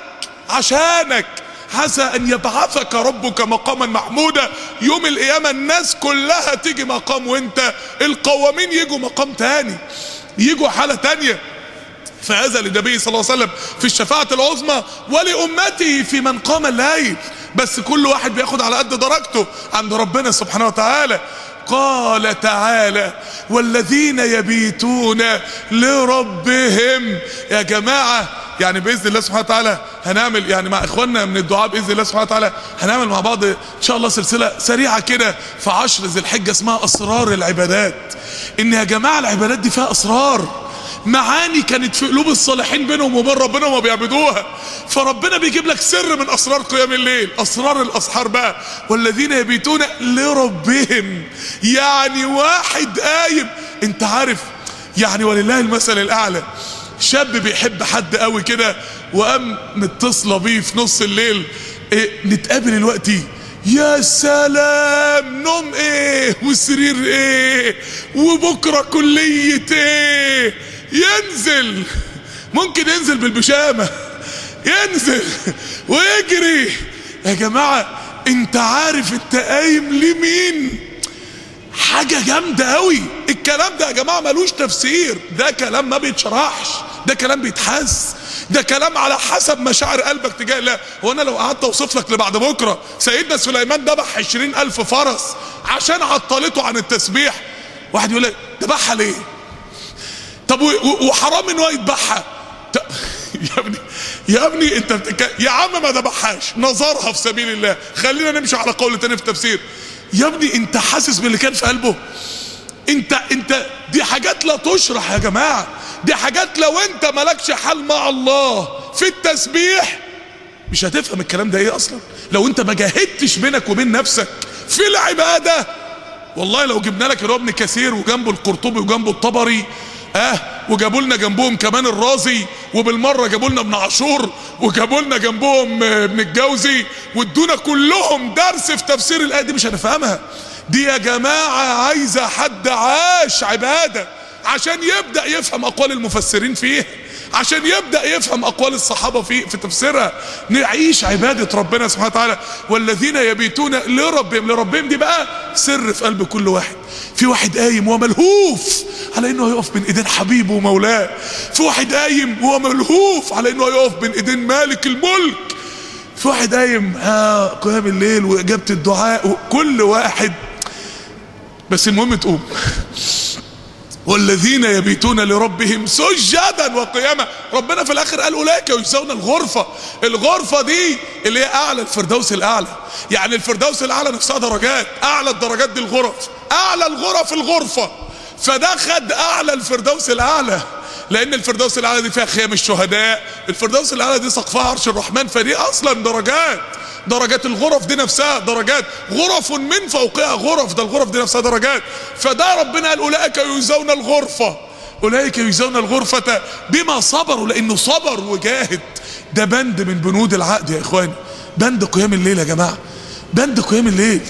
عشانك. عسى أن يبعثك ربك مقاما محمودا. يوم القيامة الناس كلها تيجي مقام وأنت. القوامين يجوا مقام تاني. يجوا حالة تانية. فهذا للنبي صلى الله عليه وسلم في الشفاعة العظمى ولأمته في من قام الليل. بس كل واحد بياخد على قد درجته عند ربنا سبحانه وتعالى. قال تعالى والذين يبيتون لربهم يا جماعة يعني بإذن الله سبحانه وتعالى هنعمل يعني مع إخواننا من الدعاء بإذن الله سبحانه وتعالى هنعمل مع بعض إن شاء الله سلسلة سريعة كده في عشر ذي الحجة اسمها أسرار العبادات. إن يا جماعة العبادات دي فيها أسرار. معاني كانت في قلوب الصالحين بينهم وبين ربنا وما بيعبدوها. فربنا بيجيب لك سر من أسرار قيام الليل أسرار الأسحار بقى. والذين يبيتون لربهم يعني واحد قايم. أنت عارف يعني ولله المثل الأعلى. شاب بيحب حد قوي كده وقام متصله بيه في نص الليل. إيه نتقابل دلوقتي. يا سلام نوم إيه؟ وسرير إيه؟ وبكرة كلية إيه؟ ينزل ممكن ينزل بالبشامة ينزل ويجري. يا جماعة انت عارف انت قايم لمين؟ حاجة جامدة قوي الكلام ده يا جماعة ملوش تفسير. ده كلام ما بيتشرحش ده كلام بيتحس ده كلام على حسب مشاعر قلبك تجاه الله. هو أنا لو قعدت أوصف لك لبعد بكرة سيدنا سليمان ذبح ألف فرس عشان عطلته عن التسبيح. واحد يقول لك ذبحها ليه؟ طب وحرام إن هو يذبحها يا ابني يا ابني أنت بتك... يا عم ما ذبحهاش. نظرها في سبيل الله. خلينا نمشي على قول تاني في التفسير يا ابني أنت حاسس باللي كان في قلبه؟ أنت أنت دي حاجات لا تشرح يا جماعة. دي حاجات لو أنت مالكش حل مع الله في التسبيح مش هتفهم الكلام ده إيه أصلا. لو أنت ما جاهدتش بينك وبين نفسك في العبادة والله لو جبنا لك ابن كثير وجنبه القرطبي وجنبه الطبري آه وجابوا لنا جنبهم كمان الرازي وبالمرة جابوا لنا ابن عاشور وجابوا لنا جنبهم ابن الجوزي وادونا كلهم درس في تفسير الآية دي مش هنفهمها. دي يا جماعة عايزة حد عاش عبادة عشان يبدأ يفهم أقوال المفسرين فيها عشان يبدأ يفهم أقوال الصحابة في في تفسيرها. نعيش عبادة ربنا سبحانه وتعالى. والذين يبيتون لربهم لربهم دي بقى سر في قلب كل واحد. في واحد قايم وملهوف على إنه هيقف بين إيدين حبيبه ومولاه. في واحد قايم وهو ملهوف على إنه هيقف بين إيدين مالك الملك. في واحد قايم آه قيام الليل وإجابة الدعاء. وكل واحد. بس المهم تقوم. والذين يبيتون لربهم سجدا وقياما. ربنا في الآخر قال أولئك يجزون الغرفة. الغرفة دي اللي هي أعلى الفردوس الأعلى. يعني الفردوس الأعلى نفسها درجات. أعلى الدرجات دي الغرف. أعلى الغرف الغرفة. فده خد أعلى الفردوس الأعلى لأن الفردوس الأعلى دي فيها خيام الشهداء الفردوس الأعلى دي سقفها عرش الرحمن فدي أصلا درجات درجات الغرف دي نفسها درجات غرف من فوقها غرف ده الغرف دي نفسها درجات فده ربنا قال أولئك يجزون الغرفة أولئك يجزون الغرفة بما صبروا لأنه صبر وجاهد ده بند من بنود العقد يا إخواني بند قيام الليل يا جماعة بند قيام الليل.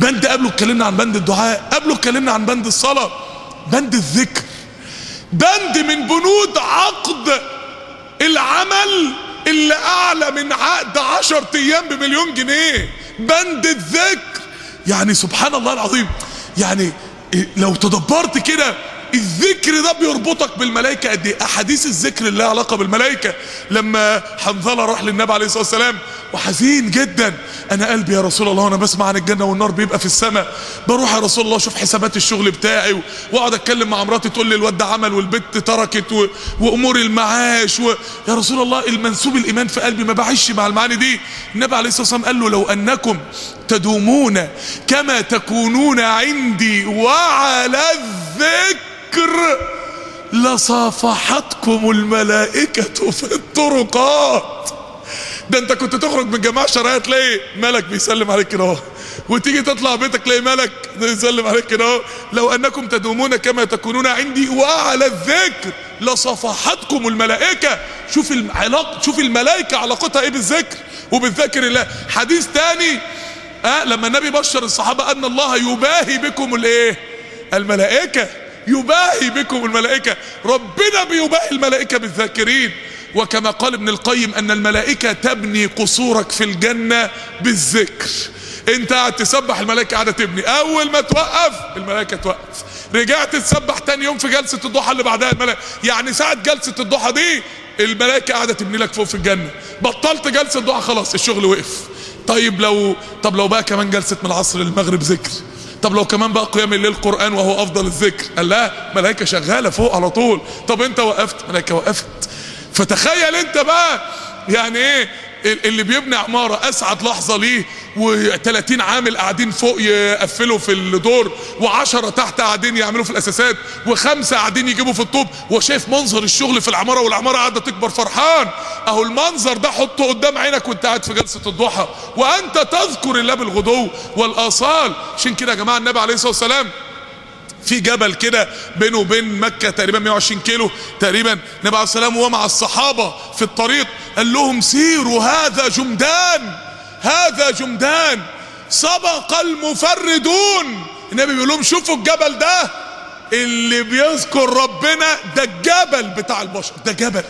بند قبله اتكلمنا عن بند الدعاء قبله اتكلمنا عن بند الصلاة بند الذكر بند من بنود عقد العمل اللي أعلى من عقد عشر أيام بمليون جنيه. بند الذكر. يعني سبحان الله العظيم يعني لو تدبرت كده الذكر ده بيربطك بالملائكة. قد إيه؟ أحاديث الذكر اللي لها علاقة بالملائكة. لما حنظلة راح للنبي عليه الصلاة والسلام وحزين جدا. أنا قلبي يا رسول الله وأنا بسمع عن الجنة والنار بيبقى في السماء. بروح يا رسول الله أشوف حسابات الشغل بتاعي وأقعد أتكلم مع مراتي تقول لي الواد ده عمل والبت تركت و... وأمور المعاش و... يا رسول الله المنسوب الإيمان في قلبي ما بعيش مع المعاني دي. النبي عليه الصلاة والسلام قال له لو أنكم تدومون كما تكونون عندي وعلى الذكر لصافحتكم الملائكة في الطرقات. ده انت كنت تخرج من جماعة شرعية تلاقي ملك بيسلم عليك كده اهو. وتيجي تطلع بيتك تلاقي ملك يسلم عليك كده اهو. لو انكم تدومون كما تكونون عندي وعلى الذكر لصفحتكم الملائكة. شوف العلاقة شوف الملائكة علاقتها إيه بالذكر وبالذكر الله. حديث تاني آه لما النبي بشر الصحابة أن الله يباهي بكم الإيه؟ الملائكة. يباهي بكم الملائكة. ربنا بيباهي الملائكة بالذاكرين. وكما قال ابن القيم أن الملائكة تبني قصورك في الجنة بالذكر. انت قاعد تسبح الملائكة قاعدة تبني. أول ما توقف الملائكة توقف. رجعت تسبح تاني يوم في جلسة الضحى اللي بعدها. الملائكة يعني ساعة جلسة الضحى دي الملائكة قاعدة تبني لك فوق في الجنة. بطلت جلسة الضحى خلاص الشغل وقف. طيب لو طب لو بقى كمان جلسة من العصر للمغرب ذكر؟ طب لو كمان بقى قيام الليل قران وهو أفضل الذكر؟ قال لا ملائكة شغالة فوق على طول. طب انت وقفت؟ ملائكة وقفت. فتخيل انت بقى يعني إيه اللي بيبني عمارة أسعد لحظة ليه و30 عامل قاعدين فوق يقفلوا في الدور و10 تحت قاعدين يعملوا في الأساسات وخمسة قاعدين يجيبوا في الطوب وشايف منظر الشغل في العمارة والعمارة قاعدة تكبر فرحان. أهو المنظر ده حطه قدام عينك وأنت قاعد في جلسة الضحى. وأنت تذكر الله بالغدو والآصال. عشان كده يا جماعة النبي عليه الصلاة والسلام في جبل كده بينه وبين مكة تقريبا 120 كيلو تقريبا. النبي عليه السلام وهو مع الصحابة في الطريق قال لهم سيروا هذا جمدان هذا جمدان سبق المفردون. النبي بيقول لهم شوفوا الجبل ده اللي بيذكر ربنا ده الجبل بتاع البشر ده جبل.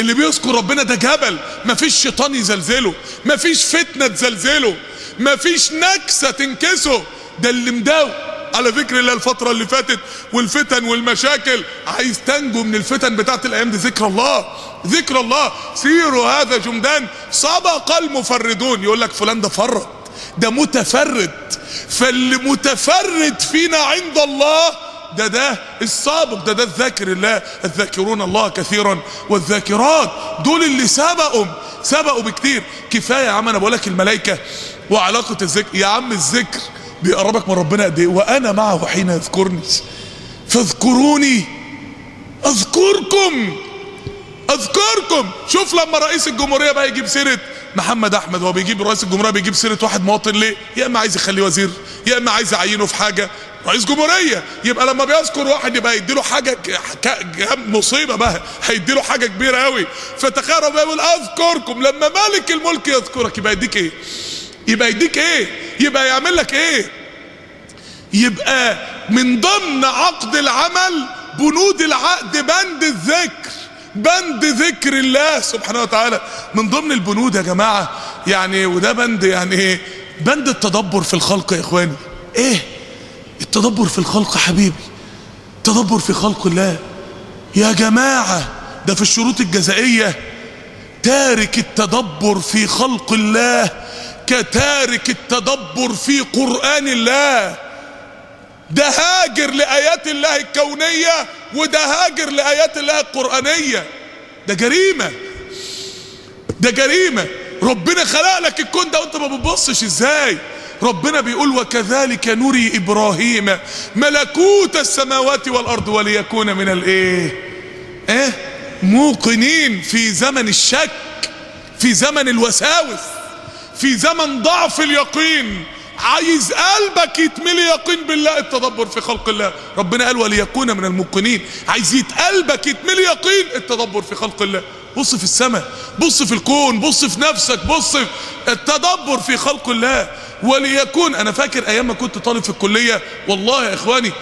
اللي بيذكر ربنا ده جبل مفيش شيطان يزلزله مفيش فتنة تزلزله مفيش نكسة تنكسه. ده اللي مداوي. على ذكر الله الفترة اللي فاتت والفتن والمشاكل. عايز تنجو من الفتن بتاعت الأيام دي. ذكر الله ذكر الله. سيروا هذا جمدان. سبق المفردون. يقول لك فلان ده فرد ده متفرد. فاللي متفرد فينا عند الله ده ده السابق ده ده الذاكر الله. الذاكرون الله كثيرا. والذاكرات دول اللي سبقوا سبقوا بكتير. كفاية يا عم أنا بقول لك الملائكة وعلاقة الذكر. يا عم الذكر بيقربك من ربنا قد إيه؟ وأنا معه حين يذكرني. فاذكروني. أذكركم. أذكركم. شوف لما رئيس الجمهورية بقى يجيب سيرة محمد أحمد. هو بيجيب رئيس الجمهورية بيجيب سيرة واحد مواطن ليه؟ يا إما عايز يخليه وزير يا إما عايز يعينه في حاجة. رئيس جمهورية. يبقى لما بيذكر واحد يبقى يديله حاجة مصيبة بقى. هيديله حاجة كبيرة قوي فتخيل ربنا يقول أذكركم. لما مالك الملك يذكرك يبقى يديك إيه؟ يبقى يديك إيه؟ يبقى يعمل لك إيه؟ يبقى من ضمن عقد العمل بنود العقد بند الذكر. بند ذكر الله سبحانه وتعالى. من ضمن البنود يا جماعة يعني وده بند يعني إيه؟ بند التدبر في الخلق يا إخواني. إيه؟ التدبر في الخلق حبيبي. التدبر في خلق الله. يا جماعة ده في الشروط الجزائية. تارك التدبر في خلق الله كتارك التدبر في قرآن الله. ده هاجر لآيات الله الكونية وده هاجر لآيات الله القرآنية. ده جريمة. ده جريمة. ربنا خلق لك الكون ده وانت ما بتبصش إزاي؟ ربنا بيقول وكذلك نري إبراهيم ملكوت السماوات والأرض وليكون من الإيه؟ إيه؟ موقنين في زمن الشك في زمن الوساوس في زمن ضعف اليقين. عايز قلبك يتملي يقين بالله. التدبر في خلق الله. ربنا قال وليكون من الموقنين. عايز قلبك يتملي يقين. التدبر في خلق الله. بص في السماء بص في الكون بص في نفسك بص في التدبر في خلق الله. وليكون أنا فاكر أيام ما كنت طالب في الكلية. والله يا إخواني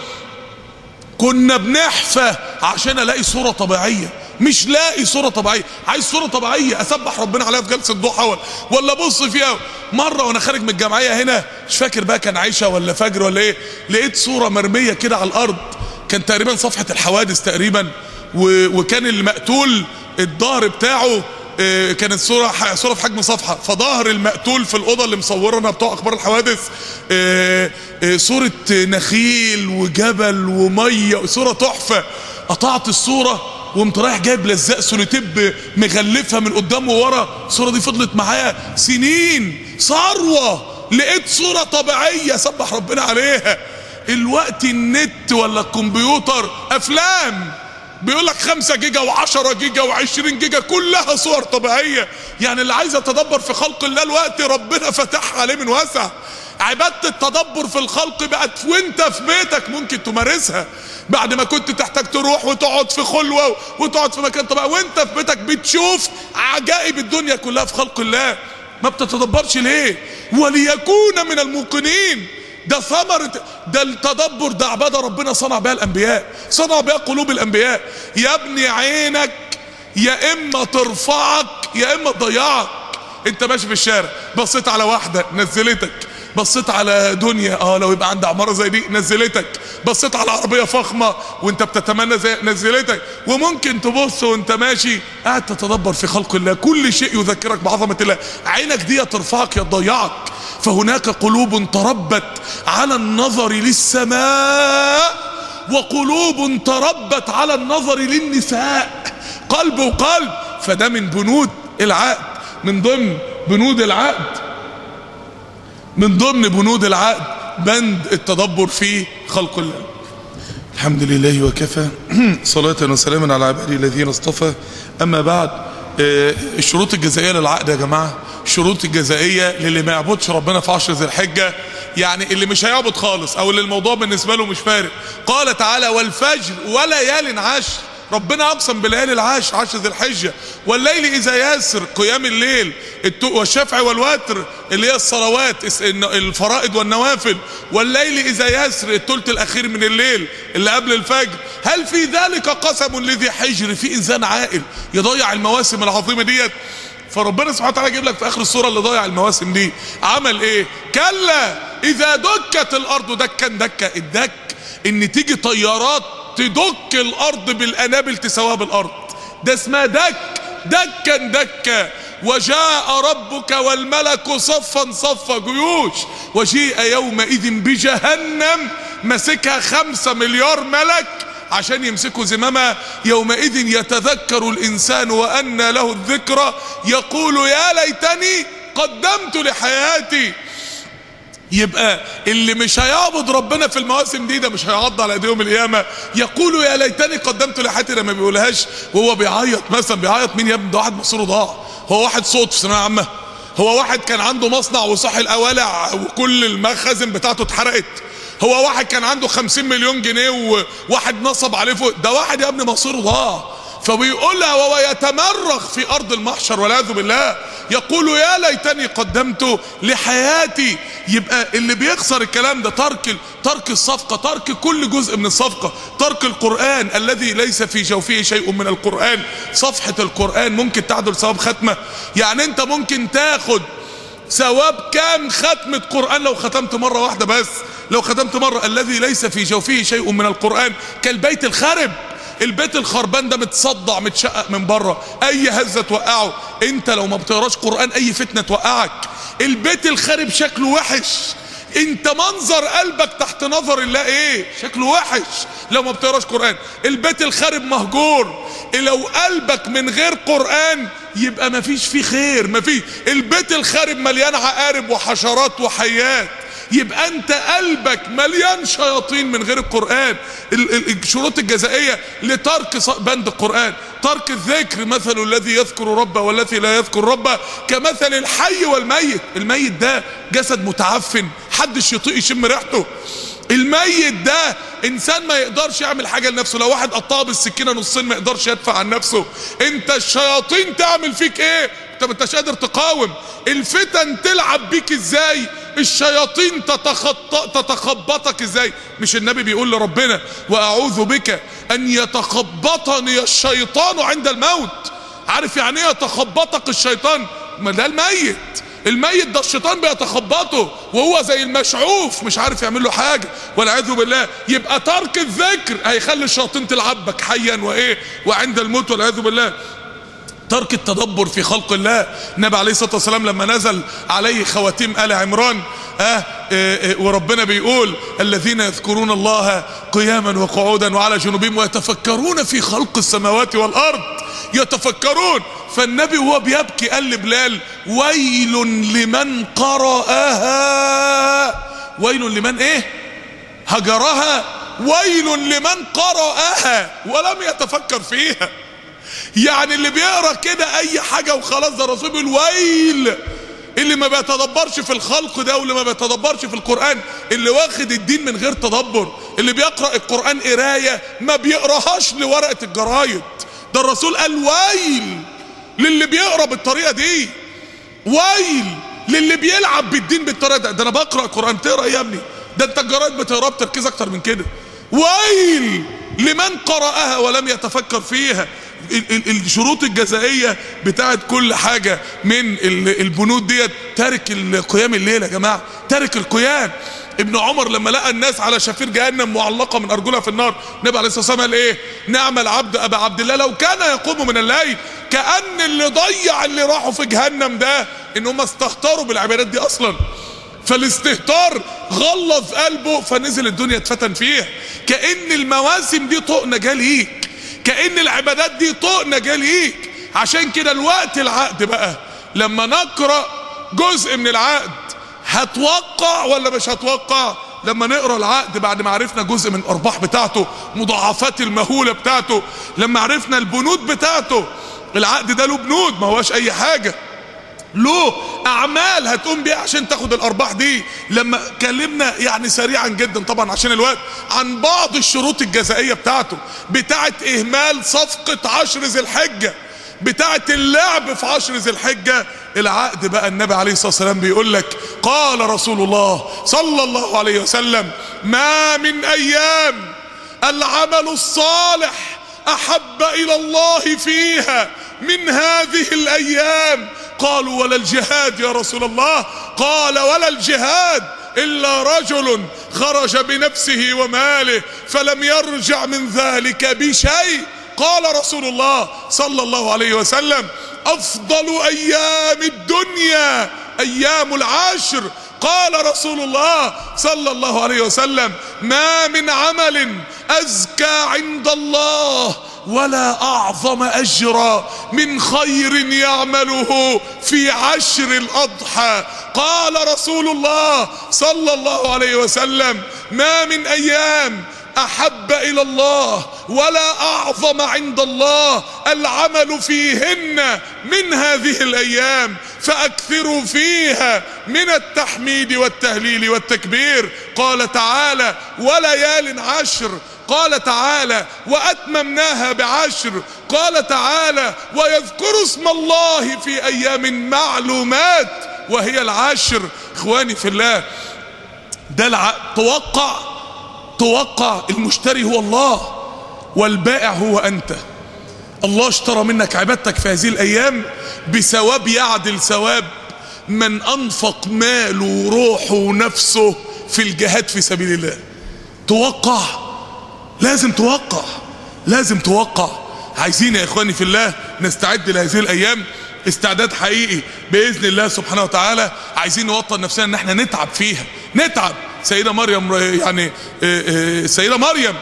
كنا بنحفى عشان ألاقي صورة طبيعية. مش لاقي صورة طبيعية. عايز صورة طبيعية. أسبح ربنا عليها في جلسة ضحى ولا ابص فيها. مرة وأنا خارج من الجمعية هنا مش فاكر بقى كان عيشة ولا فجر ولا إيه لقيت صورة مرمية كده على الأرض. كان تقريبا صفحة الحوادث تقريبا وكان المقتول الظهر بتاعه كانت صورة صورة في حجم صفحة. فظهر المقتول في الأوضة اللي مصورنا بتوع أخبار الحوادث صورة نخيل وجبل ومية صورة تحفة. قطعت الصورة وقمت رايح جايب لزاق سوليتيب مغلفها من قدام وورا. الصورة دي فضلت معايا سنين. ثروة! لقيت صورة طبيعية سبح ربنا عليها. الوقت النت ولا الكمبيوتر؟ أفلام! بيقول لك 5 جيجا و10 جيجا و20 جيجا كلها صور طبيعية. يعني اللي عايز يتدبر في خلق الله الوقت ربنا فتح عليه من واسع. عبادة التدبر في الخلق بقت وانت في بيتك ممكن تمارسها. بعد ما كنت تحتاج تروح وتقعد في خلوة وتقعد في مكان. طبيعي وانت في بيتك بتشوف عجائب الدنيا كلها في خلق الله. ما بتتدبرش ليه؟ وليكون من الموقنين. ده ثمرة ده التدبر ده عبادة ربنا صنع بها الأنبياء صنع بها قلوب الأنبياء. يا ابني عينك يا إما ترفعك يا إما تضيعك أنت ماشي في الشارع بصيت على واحدة نزلتك. بصيت على دنيا آه لو يبقى عندي عمارة زي دي نزلتك. بصيت على عربية فخمة وانت بتتمنى زي نزلتك. وممكن تبص وانت ماشي قاعد تتدبر في خلق الله. كل شيء يذكرك بعظمة الله. عينك دي ترفعك يا تضيعك فهناك قلوب تربت على النظر للسماء وقلوب تربت على النظر للنساء. قلب وقلب. فده من بنود العقد. من ضمن بنود العقد من ضمن بنود العقد بند التدبر في خلق الله. الحمد لله وكفى. صلاة وسلاما على عباده الذين اصطفى. أما بعد آه، الشروط الجزائية للعقد يا جماعة. الشروط الجزائية للي ما يعبدش ربنا في عشر ذي الحجة. يعني اللي مش هيعبد خالص أو اللي الموضوع بالنسبة له مش فارق. قال تعالى والفجر وليال عشر. ربنا أقسم بليالي العشر عشر ذي الحجة والليل إذا يسر قيام الليل والشفع والوتر اللي هي الصلوات الفرائض والنوافل والليل إذا يسر الثلث الأخير من الليل اللي قبل الفجر. هل في ذلك قسم لذي حجر؟ في إنسان عاقل يضيع المواسم العظيمة ديت. فربنا سبحانه وتعالى يجيب لك في آخر السوره اللي ضيع المواسم دي. عمل إيه؟ كلا إذا دكت الأرض دكا دكا الدك إن تيجي طيارات تدك الأرض بالأنابل تساويها بالأرض. ده اسمها دك دكا دكا وجاء ربك والملك صفا صفا جيوش. وجيء يومئذ بجهنم مسكها خمسة مليار ملك عشان يمسكوا زمامها يومئذ يتذكر الإنسان وأنى له الذكرى. يقول يا ليتني قدمت لحياتي يبقى اللي مش هيعبد ربنا في المواسم دي ده مش هيعض على ايديهم القيامة. يقولوا يا ليتني قدمت لحياتي لما بيقولهاش وهو بيعيط مثلا بيعيط مين يا ابني؟ ده واحد مصيره ضاع. هو واحد صوت في ثانوية عامة. هو واحد كان عنده مصنع وصح الاوالع وكل المخازن بتاعته اتحرقت. هو واحد كان عنده خمسين مليون جنيه وواحد نصب عليه فوق. ده واحد يا ابني مصيره ضاع. فبيقولها وهو يتمرغ في أرض المحشر والعياذ بالله. يقول يا ليتني قدمت لحياتي. يبقى اللي بيخسر الكلام ده ترك ترك الصفقة ترك كل جزء من الصفقة ترك القرآن الذي ليس في جوفه شيء من القرآن. صفحة القرآن ممكن تعدل ثواب ختمة. يعني أنت ممكن تاخد ثواب كام ختمة قرآن لو ختمت مرة واحدة بس؟ لو ختمت مرة الذي ليس في جوفه شيء من القرآن كالبيت الخرب البيت الخربان ده متصدع متشقق من بره. أي هزة توقعه. أنت لو ما بتقراش قرآن أي فتنة توقعك. البيت الخرب شكله وحش. أنت منظر قلبك تحت نظر الله إيه؟ شكله وحش. لو ما بتقراش قرآن. البيت الخرب مهجور. لو قلبك من غير قرآن يبقى ما فيش فيه خير ما فيش. البيت الخرب مليان عقارب وحشرات وحيات. يبقى انت قلبك مليان شياطين من غير القرآن. ال- ال- الشروط الجزائية لترك بند القرآن. ترك الذكر مثل الذي يذكر ربه والذي لا يذكر ربه كمثل الحي والميت. الميت ده جسد متعفن حدش يطيق يشم ريحته. الميت ده إنسان ما يقدرش يعمل حاجة لنفسه. لو واحد قطعه بالسكينة نصين ما يقدرش يدفع عن نفسه. أنت الشياطين تعمل فيك إيه؟ أنت ما انتش قادر تقاوم. الفتن تلعب بيك إزاي؟ الشياطين تتخط... تتخبطك إزاي؟ مش النبي بيقول لربنا وأعوذ بك أن يتخبطني الشيطان عند الموت. عارف يعني إيه يتخبطك الشيطان؟ ما ده الميت. الميت ده الشيطان بيتخبطه وهو زي المشعوف مش عارف يعمل له حاجة. والعياذ بالله يبقى ترك الذكر هيخلي الشياطين تلعبك حيا وإيه؟ وعند الموت والعياذ بالله. ترك التدبر في خلق الله. النبي عليه الصلاة والسلام لما نزل عليه خواتيم آل عمران آه, آه, آه وربنا بيقول الذين يذكرون الله قياما وقعودا وعلى جنوبهم ويتفكرون في خلق السماوات والأرض يتفكرون. فالنبي وهو بيبكي قال لبلال ويل لمن قرأها؟ ويل لمن إيه؟ هجرها؟ ويل لمن قرأها؟ ولم يتفكر فيها. يعني اللي بيقرأ كده أي حاجة وخلاص ده الرسول بيقول ويل. اللي ما بيتدبرش في الخلق ده واللي ما بيتدبرش في القرآن اللي واخد الدين من غير تدبر اللي بيقرأ القرآن قراية ما بيقراهاش لورقة الجرايد. ده الرسول قال ويل للي بيقرأ بالطريقة دي. ويل للي بيلعب بالدين بالطريقة ده. ده أنا بقرأ القرآن. تقرا إيه يا ابني؟ ده أنت الجرايد بتقراه بتركيز أكتر من كده. ويل لمن قرأها ولم يتفكر فيها. ال- ال- الشروط الجزائية بتاعت كل حاجة من ال- البنود ديت. تارك القيام الليل يا جماعة. تارك القيام. ابن عمر لما لقى الناس على شفير جهنم معلقة من أرجلها في النار النبي عليه الصلاة والسلام قال إيه؟ نعم العبد أبا عبد الله لو كان يقوم من الليل كأن اللي ضيع اللي راحوا في جهنم ده إن هم استهتروا بالعبادات دي أصلا. فالاستهتار غلظ قلبه فنزل الدنيا اتفتن فيها كأن المواسم دي طوق نجاة ليك. كأن العبادات دي طوق نجاة ليك. عشان كده الوقت العقد بقى لما نقرأ جزء من العقد هتوقع ولا مش هتوقع لما نقرا العقد بعد ما عرفنا جزء من الارباح بتاعته مضاعفات المهوله بتاعته لما عرفنا البنود بتاعته العقد ده له بنود ما هواش اي حاجة. له اعمال هتقوم بيها عشان تاخد الارباح دي. لما كلمنا يعني سريعا جدا طبعا عشان الوقت عن بعض الشروط الجزائية بتاعته بتاعه إهمال صفقة عشر ذي الحجة. بتاعه اللعب في عشر ذي الحجة. العقد بقى النبي عليه الصلاة والسلام بيقول لك قال رسول الله صلى الله عليه وسلم ما من أيام العمل الصالح أحب إلى الله فيها من هذه الأيام. قالوا ولا الجهاد يا رسول الله. قال ولا الجهاد إلا رجل خرج بنفسه وماله فلم يرجع من ذلك بشيء. قال رسول الله صلى الله عليه وسلم أفضل أيام الدنيا أيام العشر قال رسول الله صلى الله عليه وسلم ما من عمل أزكى عند الله ولا أعظم أجرا من خير يعمله في عشر الأضحى. قال رسول الله صلى الله عليه وسلم ما من أيام أحب إلى الله ولا أعظم عند الله العمل فيهن من هذه الأيام فاكثروا فيها من التحميد والتهليل والتكبير. قال تعالى وليال عشر. قال تعالى وأتممناها بعشر. قال تعالى ويذكر اسم الله في أيام معلومات. وهي العشر إخواني في الله ده توقع توقع المشتري هو الله والبائع هو أنت. الله اشترى منك عبادتك في هذه الأيام بثواب يعدل ثواب من أنفق ماله وروحه ونفسه في الجهاد في سبيل الله. توقع لازم توقع لازم توقع. عايزين يا إخواني في الله نستعد لهذه الأيام. استعداد حقيقي بإذن الله سبحانه وتعالى. عايزين نوطن نفسنا إن إحنا نتعب فيها نتعب. سيدة مريم يعني السيدة مريم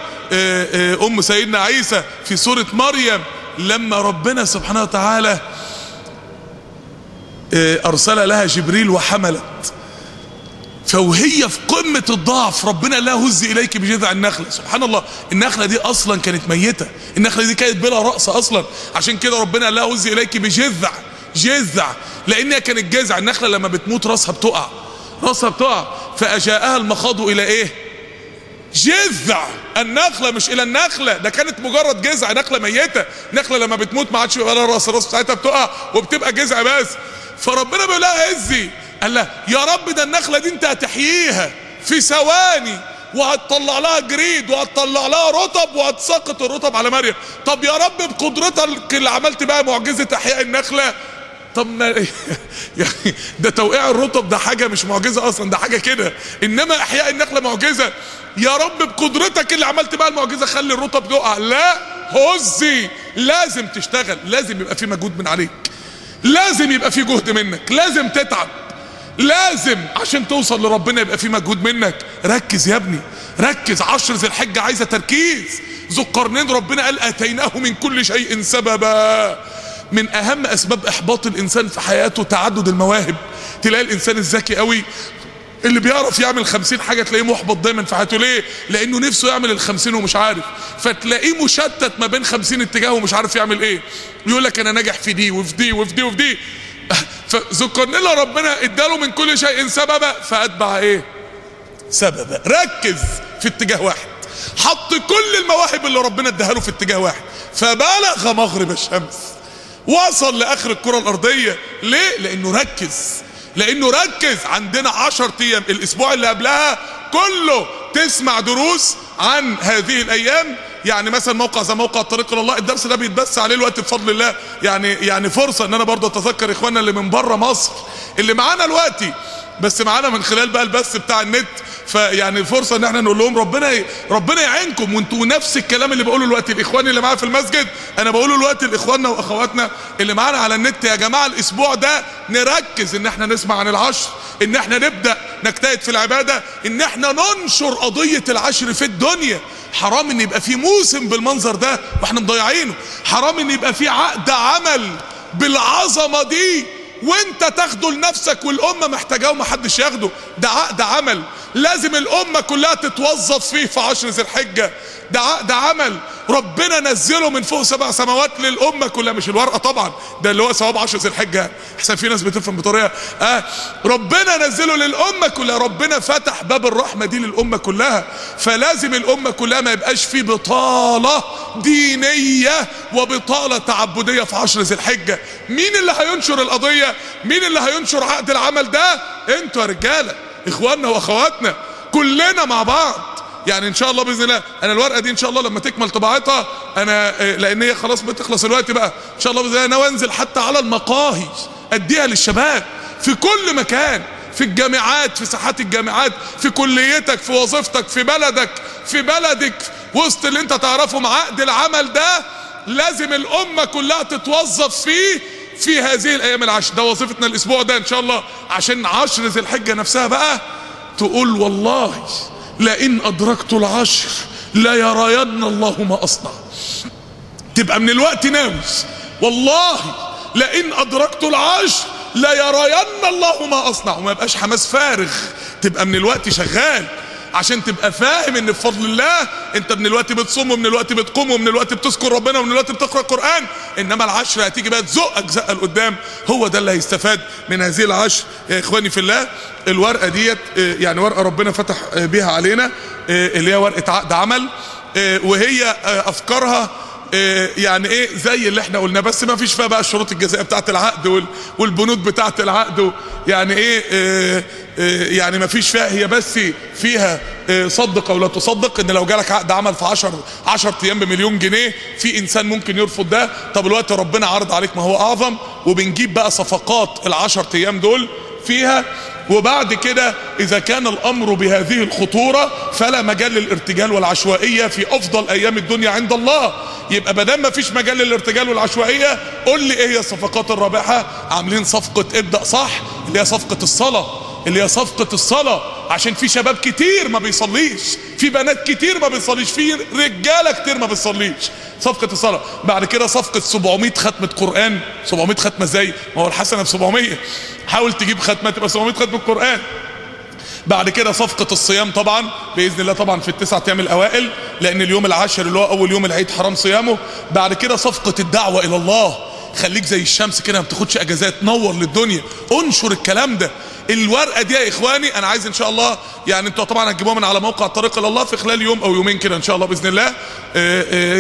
أم سيدنا عيسى في سورة مريم لما ربنا سبحانه وتعالى أرسل لها جبريل وحملت. فوهي في قمة الضعف ربنا لا هز إليك بجذع النخلة. سبحان الله النخلة دي أصلا كانت ميتة. النخلة دي كانت بلا رأس أصلا. عشان كده ربنا لا هز إليك بجذع جذع. لأنها كانت جذع النخلة لما بتموت رأسها بتقع. رأسها بتقع فأجاءها المخاض إلى إيه؟ جذع. النخلة مش إلى النخلة. ده كانت مجرد جذع نخلة ميتة. نخلة لما بتموت ما عادش بيبقى لها رأس الرأس بتاعتها بتقع وبتبقى جذع بس. فربنا بيقول لها هزي. قال لها يا رب ده النخلة دي انت هتحييها في ثواني وهتطلع لها جريد وهتطلع لها رطب وهتسقط الرطب على مريم. طب يا رب بقدرتك اللي عملت بقى معجزة إحياء النخلة طب ما يعني ده توقيع الرطب ده حاجة مش معجزة أصلا ده حاجة كده. إنما إحياء النخلة معجزة. يا رب بقدرتك اللي عملت بقى المعجزة خلي الرطب يقع. لا هزي. لازم تشتغل. لازم يبقى في مجهود من عليك. لازم يبقى في جهد منك. لازم تتعب. لازم عشان توصل لربنا يبقى في مجهود منك. ركز يا ابني. ركز. عشر ذي الحجة عايزة تركيز. ذو القرنين ربنا قال أتيناه من كل شيء سببا. من أهم أسباب إحباط الإنسان في حياته تعدد المواهب. تلاقي الإنسان الذكي قوي اللي بيعرف يعمل خمسين حاجة تلاقيه محبط دايما في حياته. ليه؟ لأنه نفسه يعمل الخمسين ومش عارف. فتلاقيه مشتت ما بين خمسين اتجاه ومش عارف يعمل إيه. يقول لك أنا ناجح في دي وفي دي وفي دي وفي دي. فذكرنا له ربنا اداله من كل شيء سببا فأتبع إيه؟ سببا. ركز في اتجاه واحد. حط كل المواهب اللي ربنا اداها له في اتجاه واحد. فبلغ مغرب الشمس. وصل لآخر الكرة الأرضية. ليه؟ لأنه ركز. لأنه ركز. عندنا عشر أيام. الأسبوع اللي قبلها كله تسمع دروس عن هذه الأيام. يعني مثلا موقع زي موقع الطريق إلى الله. الدرس ده بيتبث عليه الوقت بفضل الله. يعني يعني فرصة إن أنا برضه أتذكر إخواننا اللي من بره مصر. اللي معانا دلوقتي. بس معانا من خلال بقى البث بتاع النت فيعني فرصة إن إحنا نقول لهم ربنا ي... ربنا يعينكم. وانتوا نفس الكلام اللي بقوله دلوقتي الإخوان اللي معايا في المسجد. أنا بقوله دلوقتي لإخواننا وأخواتنا اللي معانا على النت يا جماعة الأسبوع ده نركز إن إحنا نسمع عن العشر إن إحنا نبدأ نجتهد في العبادة إن إحنا ننشر قضية العشر في الدنيا. حرام إن يبقى في موسم بالمنظر ده وإحنا مضيعينه. حرام إن يبقى في عقد عمل بالعظمة دي. وانت تاخده لنفسك والأمة محتاجاه ومحدش ياخده ده عقد عمل. لازم الأمة كلها تتوظف فيه في عشر ذي الحجة. ده عقد عمل. ربنا نزله من فوق سبع سماوات للأمة كلها مش الورقة طبعا ده اللي هو ثواب عشر ذي الحجة. احسن في ناس بتفهم بطريقة. آه ربنا نزله للأمة كلها. ربنا فتح باب الرحمة دي للأمة كلها. فلازم الأمة كلها ما يبقاش في بطالة دينية وبطالة تعبدية في عشر ذي الحجة. مين اللي هينشر القضية؟ مين اللي هينشر عقد العمل ده؟ أنتوا يا رجالة إخواننا وأخواتنا كلنا مع بعض. يعني إن شاء الله بإذن الله. أنا الورقة دي إن شاء الله لما تكمل طباعتها أنا لأن هي خلاص بتخلص الوقت بقى. إن شاء الله بإذن الله أنا وأنزل حتى على المقاهي أديها للشباب. في كل مكان في الجامعات في ساحات الجامعات في كليتك في وظيفتك في بلدك في بلدك. وسط اللي أنت تعرفهم عقد العمل ده لازم الأمة كلها تتوظف فيه في هذه الأيام العشر ده وظيفتنا الأسبوع ده إن شاء الله. عشان عشر ذي الحجة نفسها بقى تقول والله لئن أدركت العشر ليرين الله ما أصنع. تبقى من الوقت ناوي والله لئن أدركت العشر ليرين الله ما أصنع. وما يبقاش حماس فارغ. تبقى من الوقت شغال. عشان تبقى فاهم إن بفضل الله أنت من الوقت بتصوم ومن الوقت بتقوم ومن الوقت بتذكر ربنا ومن الوقت بتقرأ قرآن. إنما العشر هتيجي بقى تزقك زقه لقدام. هو ده اللي هيستفاد من هذه العشر. يا إخواني في الله الورقة ديت يعني ورقة ربنا فتح بيها علينا اللي هي ورقة عقد عمل وهي أفكارها يعني إيه زي اللي إحنا قلنا بس ما فيش فيها بقى الشروط الجزائية بتاعت العقد والبنود بتاعت العقد يعني إيه آه آه يعني ما فيش فيها هي بس فيها آه صدق أو لا تصدق إن لو جالك عقد عمل في 10 10 أيام بمليون جنيه في إنسان ممكن يرفض ده. طب الوقت ربنا عرض عليك ما هو أعظم وبنجيب بقى صفقات ال10 أيام دول فيها. وبعد كده إذا كان الأمر بهذه الخطورة فلا مجال للارتجال والعشوائية في أفضل أيام الدنيا عند الله. يبقى بدل ما فيش مجال للارتجال والعشوائية قول لي إيه هي الصفقات الرابحة؟ عاملين صفقة إبدأ صح اللي هي صفقة الصلاة. اللي هي صفقة الصلاة. عشان في شباب كتير ما بيصليش. في بنات كتير ما بيصليش. في رجالة كتير ما بيصليش. صفقة الصلاة. بعد كده صفقة 700 ختمة قرآن. 700 ختمة إزاي ما هو الحسنة ب 700 حاول تجيب ختمة تبقى 700 ختمة قرآن. بعد كده صفقة الصيام طبعا. بإذن الله طبعا في التسعة أيام الأوائل. لأن اليوم العاشر اللي هو أول يوم العيد حرام صيامه. بعد كده صفقة الدعوة إلى الله. خليك زي الشمس كده ما بتاخدش اجازات. نور للدنيا. انشر الكلام ده. الورقة دي يا إخواني أنا عايز إن شاء الله يعني أنتوا طبعا هتجيبوها من على موقع الطريق إلى الله في خلال يوم أو يومين كده إن شاء الله بإذن الله.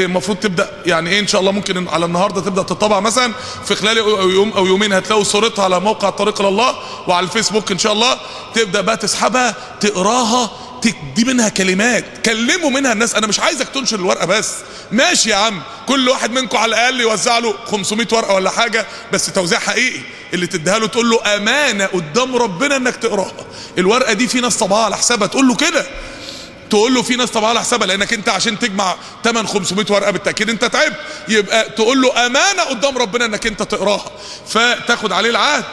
المفروض تبدأ يعني إيه إن شاء الله ممكن على النهارده تبدأ تطبع مثلا في خلال يوم أو يومين. هتلاقوا صورتها على موقع الطريق إلى الله وعلى الفيسبوك إن شاء الله. تبدأ بقى تسحبها تقراها تدي منها كلمات. كلموا منها الناس. أنا مش عايزك تنشر الورقة بس. ماشي يا عم. كل واحد منكم على الأقل يوزع له 500 ورقة ولا حاجة. بس توزيع حقيقي. اللي تديها له تقول له أمانة قدام ربنا إنك تقراها الورقة دي في ناس طبعها على حسابها. تقول له كده. تقول له في ناس طبعا على حسابها. لأنك أنت عشان تجمع 8 500 ورقة بالتأكيد أنت تعبت. يبقى تقول له أمانة قدام ربنا إنك أنت تقراها. فتاخد عليه العهد.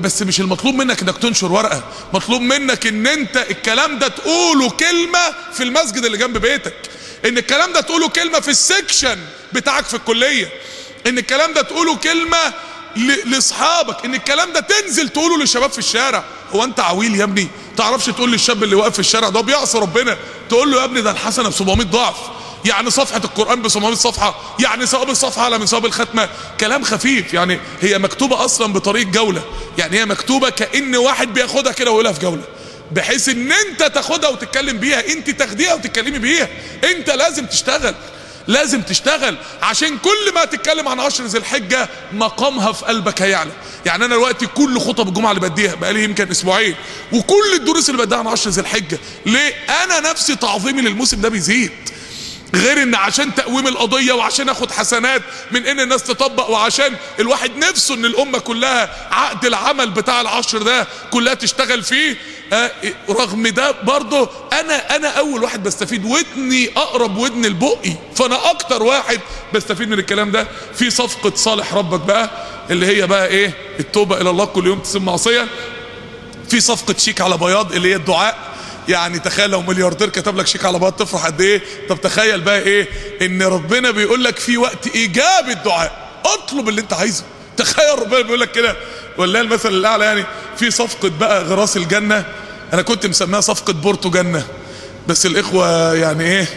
بس مش المطلوب منك إنك تنشر ورقة. مطلوب منك إن أنت الكلام ده تقوله كلمة في المسجد اللي جنب بيتك. إن الكلام ده تقوله كلمة في السكشن بتاعك في الكلية. إن الكلام ده تقوله كلمة لأصحابك. إن الكلام ده تنزل تقوله للشباب في الشارع. هو أنت عويل يا ابني؟ تعرفش تقول للشاب اللي واقف في الشارع ده بيعصي ربنا. تقول له يا ابني ده الحسنة ب 700 ضعف. يعني صفحة القرآن ب 700 صفحة يعني ثواب الصفحة على من ثواب الختمة. كلام خفيف يعني هي مكتوبة أصلا بطريقة جولة. يعني هي مكتوبة كأن واحد بياخدها كده ويقولها في جولة. بحيث إن أنت تاخدها وتتكلم بيها أنت تاخديها وتتكلمي بيها. أنت لازم تشتغل لازم تشتغل. عشان كل ما تتكلم عن عشر ذي الحجة مقامها في قلبك هيعلى. يعني أنا دلوقتي كل خطب الجمعة اللي بديها بقالي يمكن أسبوعين وكل الدروس اللي بديها عن عشر ذي الحجة ليه؟ أنا نفسي تعظيمي للموسم ده بيزيد. غير إن عشان تقويم القضية وعشان آخد حسنات من إن الناس تطبق وعشان الواحد نفسه إن الأمة كلها عقد العمل بتاع العشر ده كلها تشتغل فيه آه رغم ده برضه أنا أنا أول واحد بستفيد ودني أقرب ودن لبقي فأنا أكتر واحد بستفيد من الكلام ده. في صفقة صالح ربك بقى اللي هي بقى إيه؟ التوبة إلى الله كل يوم تسم معصية. في صفقة شيك على بياض اللي هي الدعاء. يعني تخيل لو ملياردير كتب لك شيك على بياض تفرح قد إيه؟ طب تخيل بقى إيه؟ إن ربنا بيقول لك في وقت إيجاب الدعاء. اطلب اللي أنت عايزه. تخيل ربنا بيقول لك كده. ولا المثل الأعلى يعني في صفقة بقى غراس الجنة. أنا كنت مسميها صفقة بورتو جنة. بس الإخوة يعني إيه؟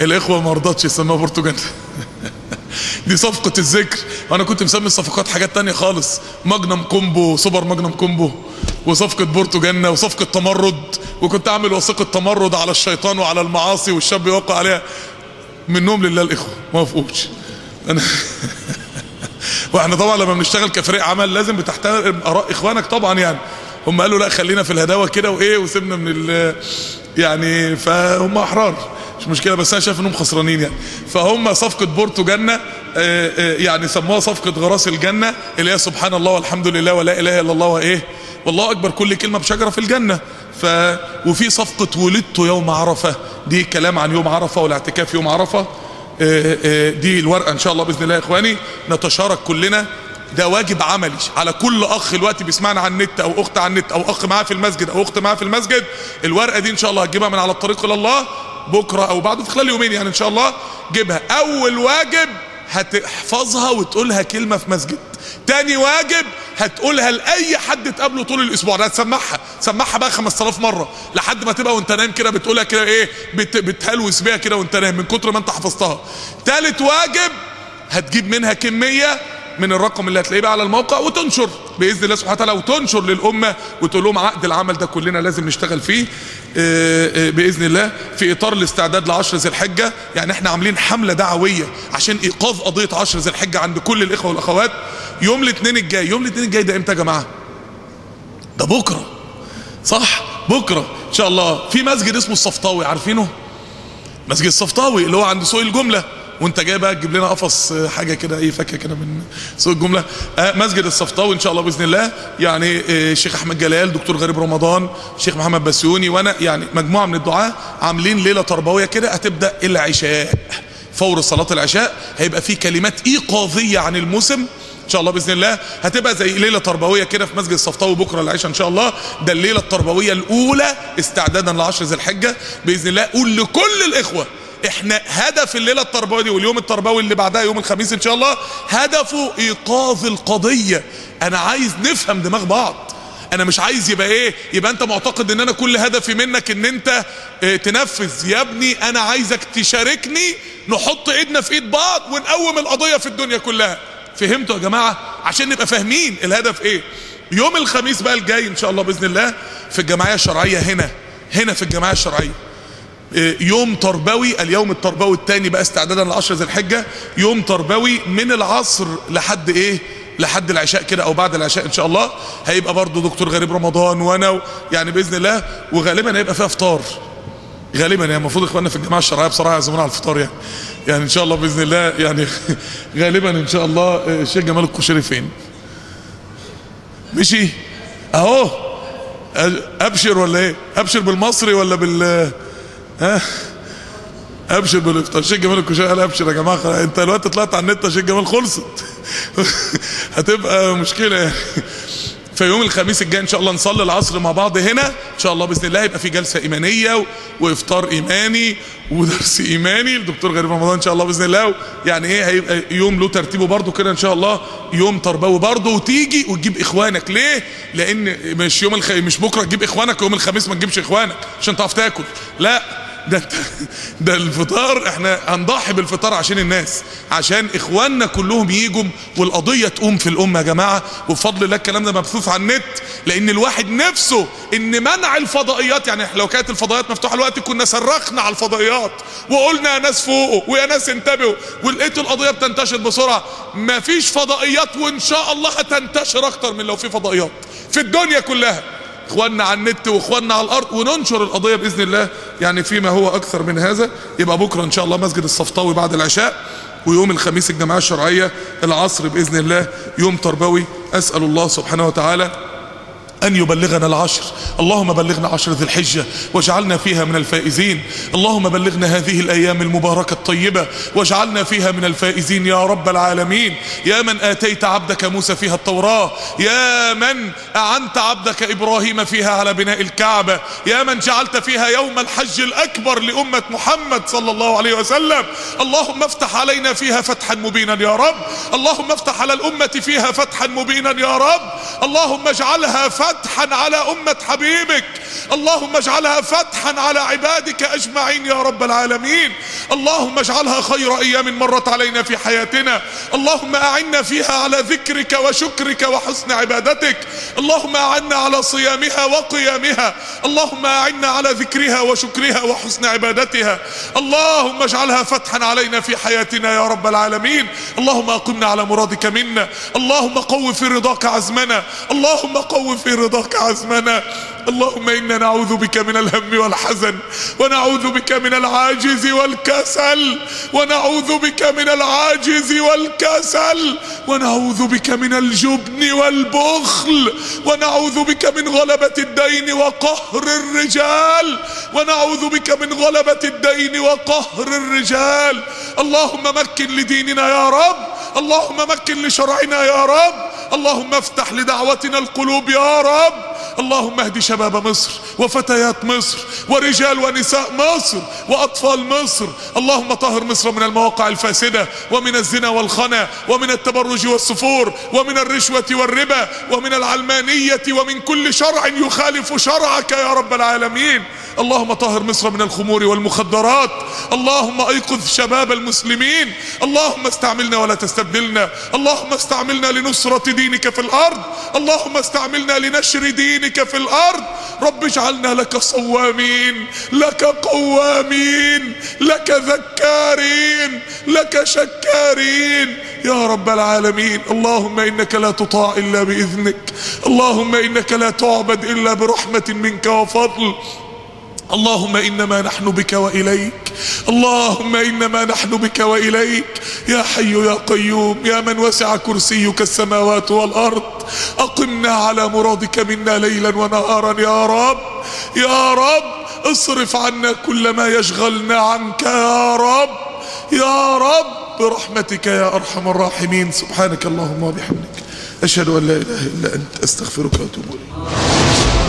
الإخوة ما رضتش يسموها بورتو جنة. دي صفقة الذكر. وأنا كنت مسمي الصفقات حاجات تانية خالص. Magnum combo super Magnum combo. وصفقة بورتو جنة وصفقة تمرد وكنت أعمل وثيقة تمرد على الشيطان وعلى المعاصي والشاب يوقع عليها. منهم لله الإخوة ما وافقوش أنا وإحنا طبعا لما بنشتغل كفريق عمل لازم بتحترم آراء إخوانك طبعا يعني. هم قالوا لا خلينا في الهداوة كده وإيه وسيبنا من ال يعني فهم أحرار. مش مشكلة بس أنا شايف إنهم خسرانين يعني. فهم صفقة بورتو جنة يعني سموها صفقة غراس الجنة اللي هي سبحان الله والحمد لله ولا إله إلا الله وإيه والله أكبر كل كلمة بشجرة في الجنة. ف وفي صفقة ولدت يوم عرفة. دي كلام عن يوم عرفة والاعتكاف يوم عرفة. دي الورقة إن شاء الله بإذن الله يا إخواني. نتشارك كلنا. ده واجب عملي. على كل أخ دلوقتي بيسمعنا على النت أو أخت على النت أو أخ معاه في المسجد أو أخت معاه في المسجد. الورقة دي إن شاء الله هتجيبها من على الطريق إلى الله. بكرة أو بعده في خلال يومين يعني إن شاء الله. جيبها. أول واجب هتحفظها وتقولها كلمة في مسجد. تاني واجب هتقولها لأي حد تقابله طول الأسبوع. ده هتسمعها سمعها بقى 5000 مرة لحد ما تبقى وانت نايم كده بتقولها كده إيه بت بتهلوس بيها كده وانت نايم من كتر ما انت حفظتها. تالت واجب هتجيب منها كمية من الرقم اللي هتلاقيه بقى على الموقع وتنشر بإذن الله سبحانه وتعالى وتنشر للأمة وتقول لهم عقد العمل ده كلنا لازم نشتغل فيه. بإذن الله في إطار الاستعداد لعشر ذي الحجة. يعني إحنا عاملين حملة دعوية عشان ايقاظ قضية عشر ذي الحجة عند كل الإخوة والأخوات. يوم الاثنين الجاي يوم الاثنين الجاي ده إمتى يا جماعة؟ ده بكرة. صح؟ بكرة. إن شاء الله. في مسجد اسمه الصفطاوي عارفينه؟ مسجد الصفطاوي اللي هو عند سوق الجملة. وانت جاي بقى تجيب لنا قفص حاجة كده إيه فكه كده من سوق الجملة. آه مسجد الصفطاوي ان شاء الله بإذن الله. يعني آه الشيخ أحمد جلال دكتور غريب رمضان الشيخ محمد بسيوني وأنا يعني مجموعة من الدعاة عاملين ليلة تربوية كده هتبدأ العشاء فور صلاة العشاء. هيبقى في كلمات ايقاظيه عن الموسم؟ إن شاء الله بإذن الله. هتبقى زي ليلة تربوية كده في مسجد الصفطاوي بكره العشاء إن شاء الله. ده الليلة التربوية الأولى استعدادا لعشر ذي الحجة بإذن الله. قول لكل الإخوة إحنا هدف الليلة التربوية دي واليوم التربوي اللي بعدها يوم الخميس إن شاء الله هدفه إيقاظ القضية. أنا عايز نفهم دماغ بعض. أنا مش عايز يبقى إيه يبقى أنت معتقد إن أنا كل هدفي منك إن أنت آه تنفذ. يا ابني أنا عايزك تشاركني نحط إيدنا في إيد بعض ونقوم القضية في الدنيا كلها. فهمتوا يا جماعة؟ عشان نبقى فاهمين الهدف إيه. يوم الخميس بقى الجاي إن شاء الله بإذن الله في الجمعية الشرعية هنا هنا في الجمعية الشرعية. يوم تربوي اليوم التربوي الثاني بقى استعدادا لعشر ذي الحجة. يوم تربوي من العصر لحد إيه؟ لحد العشاء كده أو بعد العشاء إن شاء الله. هيبقى برضو دكتور غريب رمضان وأنا. يعني بإذن الله. وغالبا هيبقى فيها إفطار. غالبا يعني المفروض إخواننا في الجماعه الشرعية بصراحة يعزمونا على الفطار يعني. يعني إن شاء الله بإذن الله يعني غالبا إن شاء الله الشيخ جمال الكشري فين؟ مشي؟ أهو. أبشر ولا إيه؟ أبشر بالمصري ولا بال ها أبشر بالإفطار. شيخ جمال الكشري قال أبشر يا جماعة أنت دلوقتي طلعت على النت يا شيخ جمال خلصت. هتبقى مشكلة يعني. في يوم الخميس الجاي إن شاء الله نصلي العصر مع بعض هنا. إن شاء الله بإذن الله يبقى في جلسة إيمانية وإفطار إيماني ودرس إيماني الدكتور غريب رمضان إن شاء الله بإذن الله. يعني إيه؟ هيبقى يوم له ترتيبه برده كده إن شاء الله. يوم تربوي برده وتيجي وتجيب إخوانك. ليه؟ لأن مش يوم الخ... مش بكرة تجيب إخوانك ويوم الخميس ما تجيبش إخوانك عشان تعرف تاكل. لا. ده ده الفطار إحنا هنضحي بالفطار عشان الناس عشان إخواننا كلهم يجوا والقضية تقوم في الأمة يا جماعة. وبفضل الله الكلام ده مبثوث على النت لأن الواحد نفسه إن منع الفضائيات يعني لو كانت الفضائيات مفتوحة الوقت كنا صرخنا على الفضائيات وقلنا يا ناس فوقوا ويا ناس انتبهوا ولقيتوا القضية بتنتشر بسرعة. مفيش فضائيات وإن شاء الله هتنتشر أكتر من لو في فضائيات في الدنيا كلها. اخواننا على النت واخواننا على الأرض وننشر القضية بإذن الله. يعني فيما هو أكثر من هذا. يبقى بكرة إن شاء الله مسجد الصفطاوي بعد العشاء ويوم الخميس الجماعة الشرعية العصر بإذن الله. يوم تربوي. أسأل الله سبحانه وتعالى أن يبلغنا العشر. اللهم بلغنا عشر ذي الحجة واجعلنا فيها من الفائزين. اللهم بلغنا هذه الأيام المباركة الطيبة واجعلنا فيها من الفائزين يا رب العالمين. يا من آتيت عبدك موسى فيها التوراة. يا من أعنت عبدك إبراهيم فيها على بناء الكعبة. يا من جعلت فيها يوم الحج الأكبر لأمة محمد صلى الله عليه وسلم. اللهم افتح علينا فيها فتحا مبينا يا رب. اللهم افتح على الأمة فيها فتحا مبينا يا رب. اللهم اجعلها فتحا على أمة حبيبك. اللهم اجعلها فتحا على عبادك أجمعين يا رب العالمين. اللهم اجعلها خير أيام مرت علينا في حياتنا. اللهم أعنا فيها على ذكرك وشكرك وحسن عبادتك. اللهم أعنا على صيامها وقيامها. اللهم أعنا على ذكرها وشكرها وحسن عبادتها. اللهم اجعلها فتحا علينا في حياتنا يا رب العالمين. اللهم أقمنا على مرادك منا. اللهم قو في رضاك عزمنا. اللهم قو في رضاك عزمنا. اللهم إنا نعوذ بك من الهم والحزن ونعوذ بك من العاجز والكسل ونعوذ بك من العاجز والكسل ونعوذ بك من الجبن والبخل ونعوذ بك من غلبة الدين وقهر الرجال ونعوذ بك من غلبة الدين وقهر الرجال. اللهم مكن لديننا يا رب اللهم مكن لشرعنا يا رب اللهم افتح لدعوتنا القلوب يا رب. اللهم اهد شباب مصر وفتيات مصر ورجال ونساء مصر وأطفال مصر. اللهم طهر مصر من المواقع الفاسدة ومن الزنا والخنا ومن التبرج والسفور ومن الرشوة والربا ومن العلمانية ومن كل شرع يخالف شرعك يا رب العالمين. اللهم طهر مصر من الخمور والمخدرات. اللهم أيقظ شباب المسلمين. اللهم استعملنا ولا تستبدلنا. اللهم استعملنا لنصرة دينك في الأرض. اللهم استعملنا لنشر دينك في الأرض. رب اجعلنا لك صوامين لك قوامين لك ذكارين لك شكارين. يا رب العالمين اللهم إنك لا تطاع إلا بإذنك اللهم إنك لا تعبد إلا برحمة منك وفضل. اللهم إنما نحن بك وإليك. اللهم إنما نحن بك وإليك. يا حي يا قيوم يا من وسع كرسيك السماوات والأرض. أقمنا على مرادك منا ليلا ونهارا. يا رب يا رب اصرف عنا كل ما يشغلنا عنك. يا رب يا رب برحمتك يا أرحم الراحمين. سبحانك اللهم وبحمدك. أشهد أن لا إله إلا أنت أستغفرك وأتوب إليك.